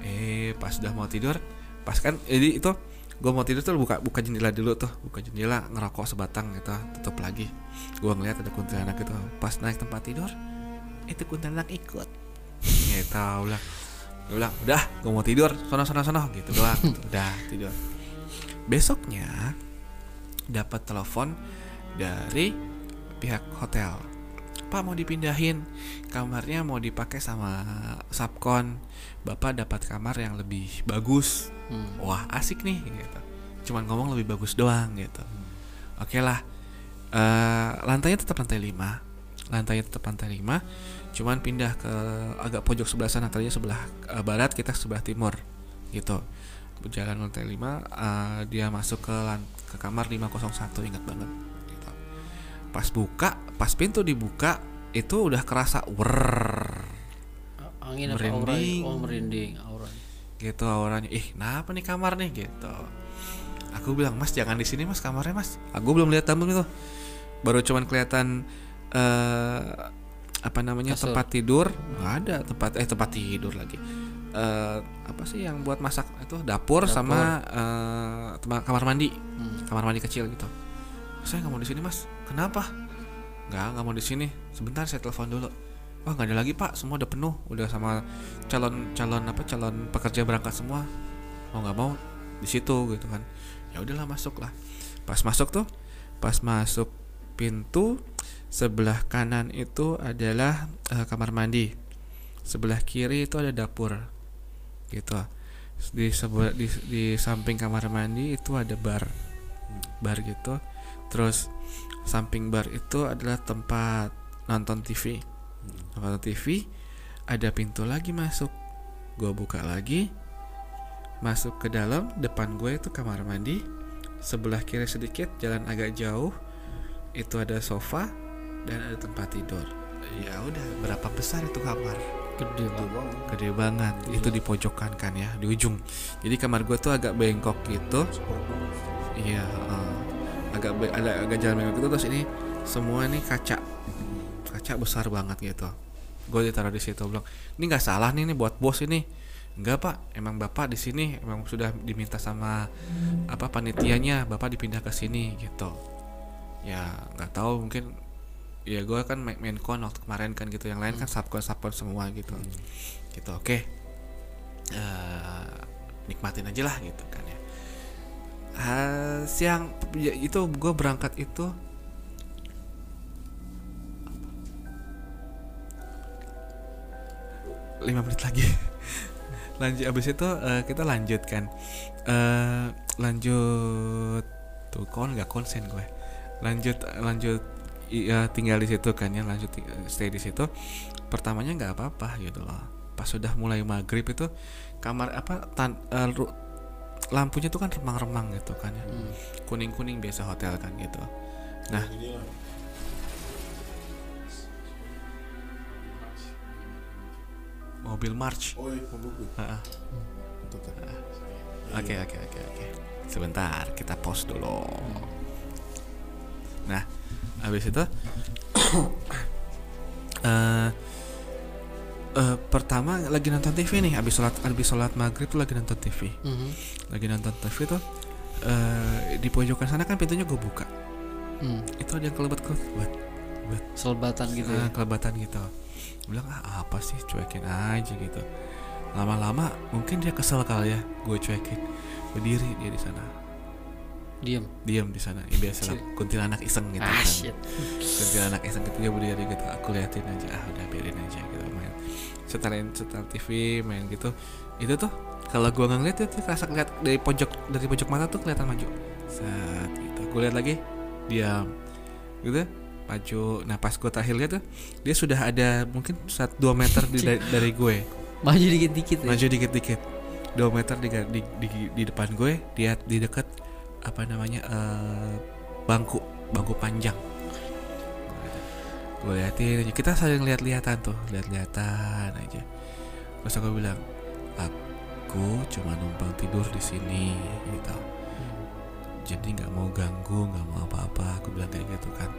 Eh pas udah mau tidur pas kan jadi itu gua mau tidur tuh buka buka jendela dulu tuh. Buka jendela ngerokok sebatang gitu tutup lagi. Gua ngeliat ada kuntilanak gitu. Pas naik tempat tidur itu kuntilanak ikut. Gitu udah Gua bilang udah gue mau tidur. Sono sono sono. Gitu doang. Gitu. udah tidur. Besoknya dapat telepon dari pihak hotel. Pak mau dipindahin. Kamarnya mau dipakai sama subkon bapak dapat kamar yang lebih bagus. Hmm. wah asik nih gitu. Cuman ngomong lebih bagus doang gitu. Oke lah. Eh, lantainya tetap lantai 5 lantainya tetap lantai 5 cuman pindah ke agak pojok sebelah sana tadinya sebelah eh, barat kita sebelah timur gitu. Berjalan lantai 5 eh, dia masuk ke ke kamar 501 ingat banget pas buka pas pintu dibuka itu udah kerasa wer angin apa aura Merinding. oh merinding aura. Gitu auranya. Ih kenapa nih kamar nih gitu. Aku bilang mas jangan di sini mas kamarnya mas. Aku belum lihat tamu itu baru cuman kelihatan eh apa namanya Kasur. tempat tidur? Nggak ada tempat eh tempat tidur lagi. Eh apa sih yang buat masak itu? Dapur, sama eh, tema- kamar mandi. Kamar mandi kecil gitu. Saya nggak mau di sini mas. Kenapa? Nggak nggak mau di sini. Sebentar saya telepon dulu. Wah nggak ada lagi pak. Semua udah penuh. Udah sama calon calon apa calon pekerja berangkat semua. Mau nggak mau di situ gitu kan. Ya udahlah masuk lah pas masuk tuh pas masuk pintu sebelah kanan itu adalah eh, kamar mandi. Sebelah kiri itu ada dapur. Gitu. Di sebelah di, di samping kamar mandi itu ada bar. Bar gitu. Terus samping bar itu adalah tempat nonton TV nonton TV ada pintu lagi masuk. Gue buka lagi. Masuk ke dalam depan gue itu kamar mandi. Sebelah kiri sedikit jalan agak jauh. Itu ada sofa dan ada tempat tidur. Ya udah berapa besar itu kamar? Gede banget. Gede banget. Itu di pojokan kan ya di ujung. Jadi kamar gue tuh agak bengkok gitu. Iya heeh. agak be- ada agak jalan bengkok gitu. Terus ini semua ini kaca. Kaca besar banget gitu. Gue ditaruh di situ bilang ini nggak salah nih ini buat bos ini. Enggak pak. Emang bapak di sini emang sudah diminta sama apa panitianya bapak dipindah ke sini gitu. Ya nggak tahu mungkin ya gue kan main, main kon waktu kemarin kan gitu. Yang lain kan subkon subkon semua gitu. Gitu oke. Eh, nikmatin aja lah gitu kan ya. Ah, siang ya, itu gue berangkat itu lima menit lagi. Lanjut abis itu eh, kita lanjut kan. Eh lanjut tuh kon nggak konsen gue. Lanjut lanjut iya tinggal di situ kan ya lanjut stay di situ. Pertamanya nggak apa-apa gitu loh. Pas sudah mulai maghrib itu kamar apa tan, ru- lampunya tuh kan remang-remang gitu kan ya. Kuning-kuning biasa hotel kan gitu. Nah. Mobil march. Oh iya. Oke oke oke oke. Sebentar kita pause dulu. Nah, habis itu eh eh, pertama lagi nonton TV nih, habis sholat habis sholat maghrib tuh lagi nonton TV. Mhm. Lagi nonton TV tuh eh di pojokan sana kan pintunya gue buka. Hmm. Itu ada yang kelebet kelebet buat Selebatan gitu ya. Ah, kelebatan gitu. Bilang ah, apa sih cuekin aja gitu. Lama-lama mungkin dia kesel kali ya, gue cuekin. Berdiri dia di sana. Diam. diam di sana. Ya biasa lah. Kuntilanak iseng gitu Ah kan. shit. kuntilanak iseng gitu dia berdiri gitu. Aku liatin aja. Ah udah biarin aja gitu main. Setelin setel TV main gitu. Itu tuh kalau gua nggak ngeliat itu kerasa lihat dari pojok dari pojok mata tuh kelihatan maju. Saat gitu. Aku lihat lagi diam. Gitu. Maju. Nah pas gua terakhir lihat tuh dia sudah ada mungkin saat 2 meter di, dari, dari gue. Maju dikit-dikit ya. maju dikit-dikit. 2 meter di, di, di, di depan gue dia di dekat apa namanya eh, bangku bangku panjang. Gue liatin aja. Kita saling lihat-lihatan tuh lihat-lihatan aja. Terus aku bilang aku cuma numpang tidur di sini gitu. Jadi nggak mau ganggu nggak mau apa-apa. Aku bilang kayak gitu kan.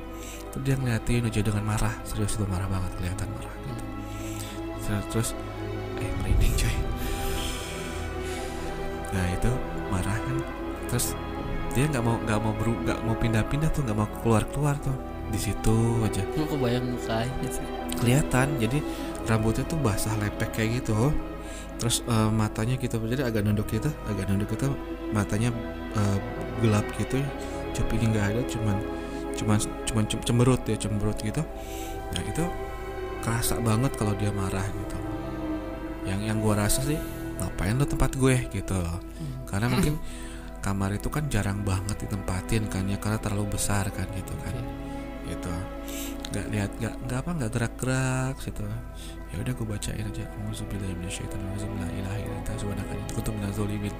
Terus dia ngeliatin aja dengan marah. Serius itu marah banget kelihatan marah gitu. Terus eh merinding coy nah itu marah kan. Terus dia nggak mau nggak mau beru nggak mau pindah-pindah tuh nggak mau keluar keluar tuh. Di situ aja. Lu kebayang mukanya sih. kelihatan jadi rambutnya tuh basah lepek kayak gitu. Terus eh, matanya gitu jadi agak nunduk gitu agak nunduk gitu. Matanya eh, gelap gitu cupingnya nggak ada cuman cuman cuman cem- cemberut ya cemberut gitu. Nah itu kerasa banget kalau dia marah gitu. Yang yang gua rasa sih ngapain lo tempat gue gitu. Loh karena mungkin kamar itu kan jarang banget ditempatin kan ya karena terlalu besar kan gitu kan. Gitu. Nggak lihat nggak nggak apa nggak gerak-gerak gitu. Ya udah gue bacain aja. Zalimin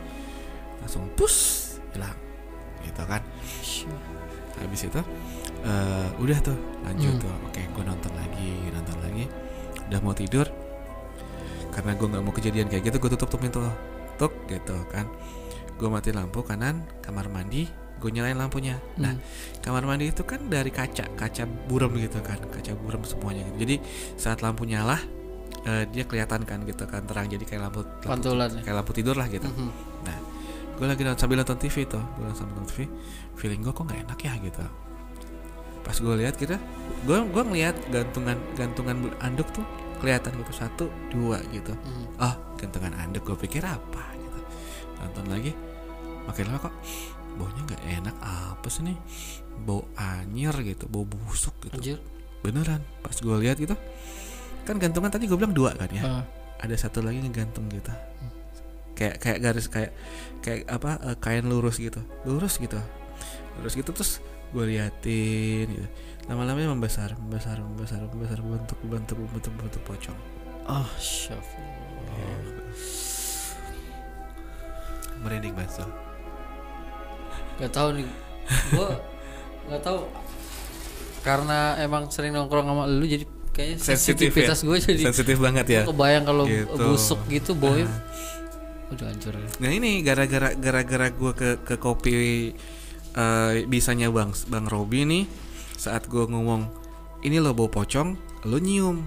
langsung pus hilang. Gitu kan. Habis itu eh, udah tuh lanjut Hmm. tuh. Oke gue nonton lagi nonton lagi. Udah mau tidur karena gue nggak mau kejadian kayak gitu gue tutup tuh pintu. Tuk gitu kan gue mati lampu kanan kamar mandi gue nyalain lampunya nah Hmm. kamar mandi itu kan dari kaca kaca buram gitu kan kaca buram semuanya gitu jadi saat lampu nyala eh, dia kelihatan kan gitu kan terang jadi kayak lampu, lampu Pantulan ya. kayak lampu tidur lah gitu Mhm. nah gue lagi nonton, sambil nonton TV tuh gue sambil nonton TV feeling gue kok nggak enak ya gitu pas gue lihat gitu gue gue ngeliat gantungan gantungan anduk tuh kelihatan gitu satu dua gitu Mhm. ah gantungan anduk gue pikir apa gitu nonton lagi makin lama kok. Baunya nggak enak apa sih nih? Bau anyir gitu bau busuk gitu. Anjir. beneran pas gue lihat gitu kan gantungan tadi gue bilang dua kan ya? Ah. ada satu lagi ngegantung gitu. Kayak kayak garis kayak kayak apa eh, kain lurus gitu. Lurus gitu. Lurus gitu terus gue liatin gitu. Lama-lama membesar membesar membesar membesar bentuk bentuk bentuk bentuk pocong. Ah, syafillah. merinding banget. Gak tahu nih. Gua gak tahu karena emang sering nongkrong sama lu jadi kayaknya sensitif ya sensitivitas gue jadi sensitif banget ya kebayang kalau Gitu. busuk gitu boy Ah. udah hancur ya. Nah ini gara-gara gara-gara gue ke ke kopi eh, bisanya bang bang Robi nih saat gue ngomong ini lo bau pocong lo nyium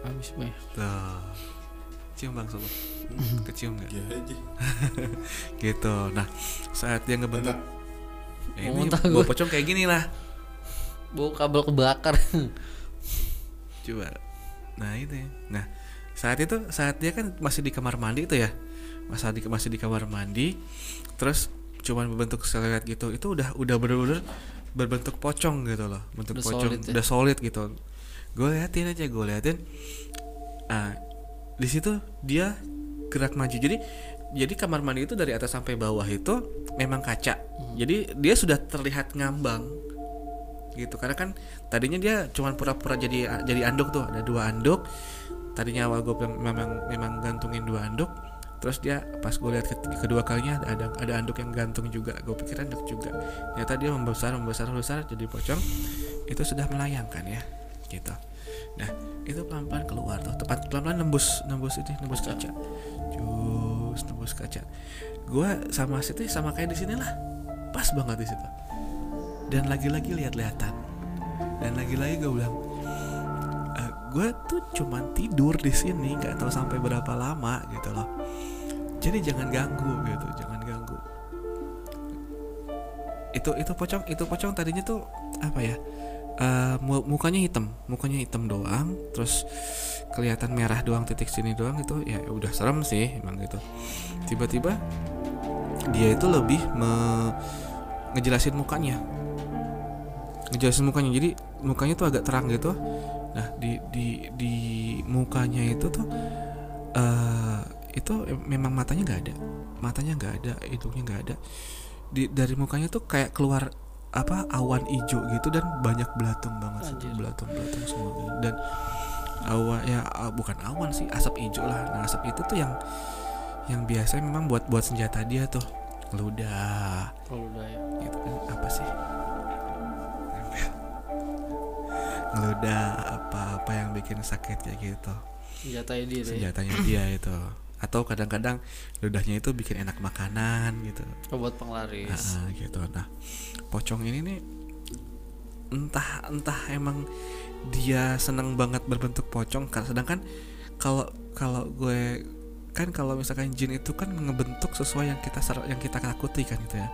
Habis boy. tuh cium bang sobat kecium nggak Ya aja. gitu nah saat dia ngebentuk ya ini muntah bau gue. pocong kayak gini lah Bau kabel kebakar. coba nah itu ya. nah saat itu saat dia kan masih di kamar mandi itu ya masa di masih di kamar mandi terus cuman berbentuk selelet gitu itu udah udah bener-bener berbentuk pocong gitu loh bentuk Udah pocong solid ya? udah solid gitu gue liatin aja gue liatin ah di situ dia gerak maju. Jadi jadi kamar mandi itu dari atas sampai bawah itu memang kaca. Jadi dia sudah terlihat ngambang gitu. Karena kan tadinya dia cuman pura-pura jadi jadi anduk tuh. Ada dua anduk. Tadinya awal gue memang memang gantungin dua anduk. Terus dia pas gue lihat ke- kedua kalinya ada ada anduk yang gantung juga. Gue pikir anduk juga. Ternyata dia membesar membesar membesar jadi pocong. Itu sudah melayangkan ya gitu nah itu pelan pelan keluar tuh. Tepat pelan pelan nembus nembus ini nembus kaca. jus nembus kaca. Gue sama situ sama kayak di sini lah. Pas banget di situ. Dan lagi-lagi lihat-lihatan. Dan lagi-lagi gue bilang gue tuh cuman tidur di sini nggak tahu sampai berapa lama gitu loh. Jadi jangan ganggu gitu. Jangan ganggu. Itu itu pocong itu pocong tadinya tuh apa ya mu- mukanya hitam mukanya hitam doang terus kelihatan merah doang titik sini doang itu ya udah serem sih emang gitu. Tiba-tiba dia itu lebih me- ngejelasin mukanya. Ngejelasin mukanya jadi mukanya tuh agak terang gitu. Nah di di di mukanya itu tuh eh itu memang matanya nggak ada matanya nggak ada hidungnya nggak ada. Di dari mukanya tuh kayak keluar apa awan hijau gitu dan banyak belatung banget Anjir. belatung belatung semua gitu. dan awan ya bukan awan sih asap hijau lah nah asap itu tuh yang yang biasa memang buat buat senjata dia tuh ludah Kalau udah ya. gitu kan apa sih ngeludah apa-apa yang bikin sakit kayak gitu Senjatanya dia deh. senjatanya dia itu atau kadang-kadang ludahnya itu bikin enak makanan gitu. Obat penglaris. Ah, gitu. Nah pocong ini nih entah entah emang dia seneng banget berbentuk pocong karena sedangkan kalau kalau gue kan kalau misalkan jin itu kan ngebentuk sesuai yang kita yang kita takuti kan gitu ya.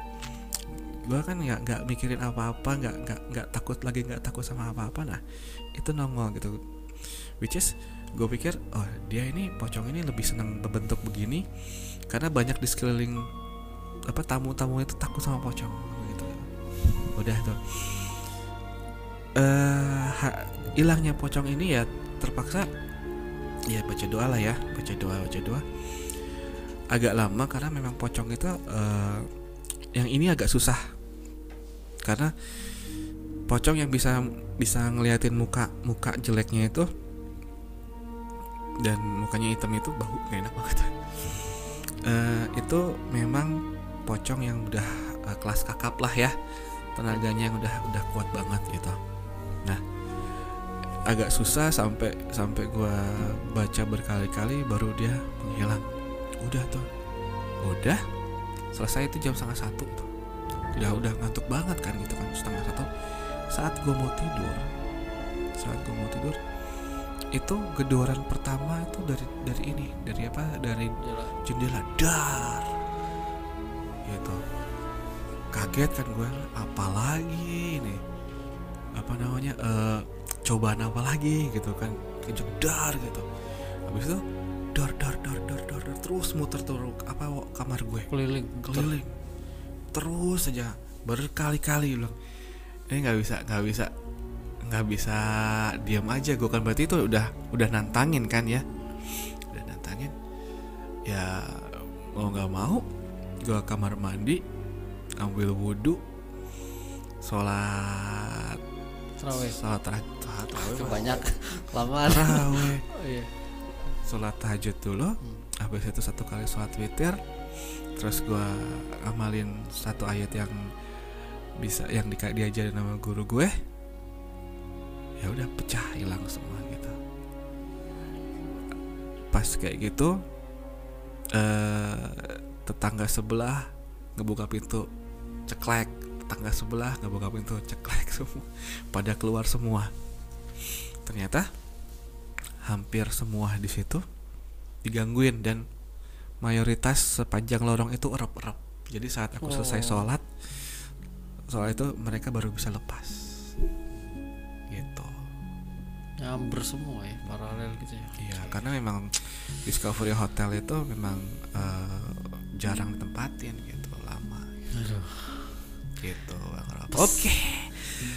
Gue kan nggak nggak mikirin apa-apa nggak nggak nggak takut lagi nggak takut sama apa-apa nah itu nongol gitu. Which is gue pikir oh dia ini pocong ini lebih senang berbentuk begini karena banyak di sekeliling apa tamu-tamu itu takut sama pocong gitu. Udah tuh. Eh hilangnya pocong ini ya terpaksa ya baca doa lah ya baca doa baca doa. Agak lama karena memang pocong itu eh, yang ini agak susah. Karena pocong yang bisa bisa ngeliatin muka muka jeleknya itu dan mukanya hitam itu bau gak enak banget. Eh, itu memang pocong yang udah eh, kelas kakap lah ya. Tenaganya yang udah udah kuat banget gitu. Nah agak susah sampai sampai gua baca berkali-kali baru dia menghilang. Udah tuh. Udah? Selesai itu jam setengah satu tuh. Udah udah ngantuk banget kan gitu kan setengah satu. Saat gua mau tidur saat gua mau tidur itu gedoran pertama itu dari dari ini dari apa? Dari jendela. dar. Gitu. Kaget kan gue apalagi ini? Apa namanya eh cobaan apa lagi? Gitu kan. Kejedar gitu. Habis itu dar dar dar dar dar, dar, terus muter terus apa kamar gue. Keliling keliling. Terus saja berkali-kali bilang ini nggak bisa nggak bisa nggak bisa diam aja gue kan berarti itu udah udah nantangin kan ya. Udah nantangin. Ya mau nggak mau gue kamar mandi ambil wudhu sholat. Terawih. Sholat tahajud banyak kelamaan tarawih oh, iya. Sholat tahajud dulu habis itu satu kali sholat witir terus gua amalin satu ayat yang bisa yang di, diajarin sama guru gue ya udah pecah hilang semua gitu pas kayak gitu eh tetangga sebelah ngebuka pintu ceklek tetangga sebelah ngebuka pintu ceklek semua pada keluar semua ternyata hampir semua di situ digangguin dan mayoritas sepanjang lorong itu erep-erep. Jadi saat aku selesai Oh. sholat, sholat itu mereka baru bisa lepas. Gitu. nyamber semua ya paralel gitu ya Iya, karena memang Discovery Hotel itu memang eh, jarang ditempatin gitu, lama. aduh Gitu, Bang Rob. Oke.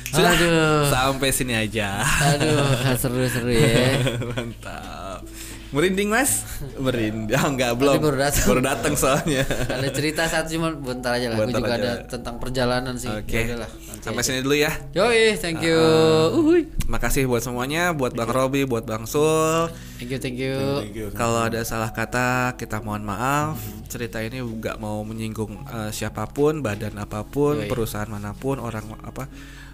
Sudah Aduh. sampai sini aja. aduh seru-seru ya Mantap. Merinding mas? Merinding. Ah, enggak belum. baru datang. Baru datang soalnya. ada cerita satu cuma bentar aja lah gue Bentar juga aja. ada tentang perjalanan sih Oke. Ya udahlah, nanti Sampai aja. sini dulu ya. Yoi, thank you. Uhuy. Makasih buat semuanya, buat Bang Robi, buat Bang Sul. Thank you, thank you. Thank you. Kalau ada salah kata, kita mohon maaf. Cerita ini nggak mau menyinggung eh, siapa pun, badan apa pun, Yoi. perusahaan mana pun, orang apa,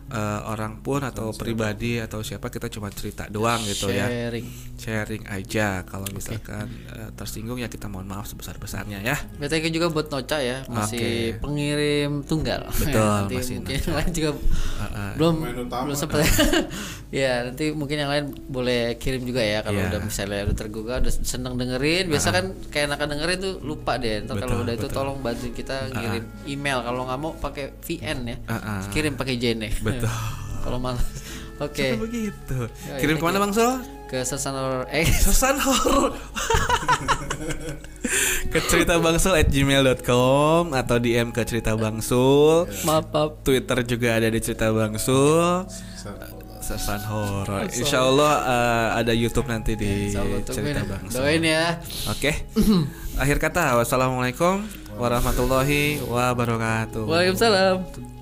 eh, orang pun atau pribadi atau siapa kita cuma cerita doang gitu ya. Sharing. Sharing aja. Kalau misalkan eh, tersinggung ya kita mohon maaf sebesar besarnya ya. Ya, thank you juga buat Noca ya, masih Oke. pengirim tunggal. Betul, nanti masih mungkin Noca. yang lain juga Heeh. belum Pemain utama. belum sempat. ya, nanti mungkin yang lain boleh kirim juga ya kalau Iya. udah misalnya udah tergugah, udah seneng dengerin. Biasa kan kayak enakan dengerin tuh lupa deh. Ntar kalau Betul, udah itu betul. tolong bantuin kita ngirim email. Kalau nggak mau pakai VN ya, Heeh. kirim pakai JN ya. Betul. kalau malas. Oke. Sampai begitu. Yoi, Kirim ke mana. Bang Sul? Ke Sesanor eh Susan horor ke cerita bangsul at gmail.com atau DM ke cerita bangsul maaf, maaf. Twitter juga ada di cerita bangsul Sesan horor Insya Allah eh, ada YouTube nanti di Insya Allah, cerita tungguin. bangsul Doain ya. Oke Akhir kata Wassalamualaikum warahmatullahi wabarakatuh Waalaikumsalam.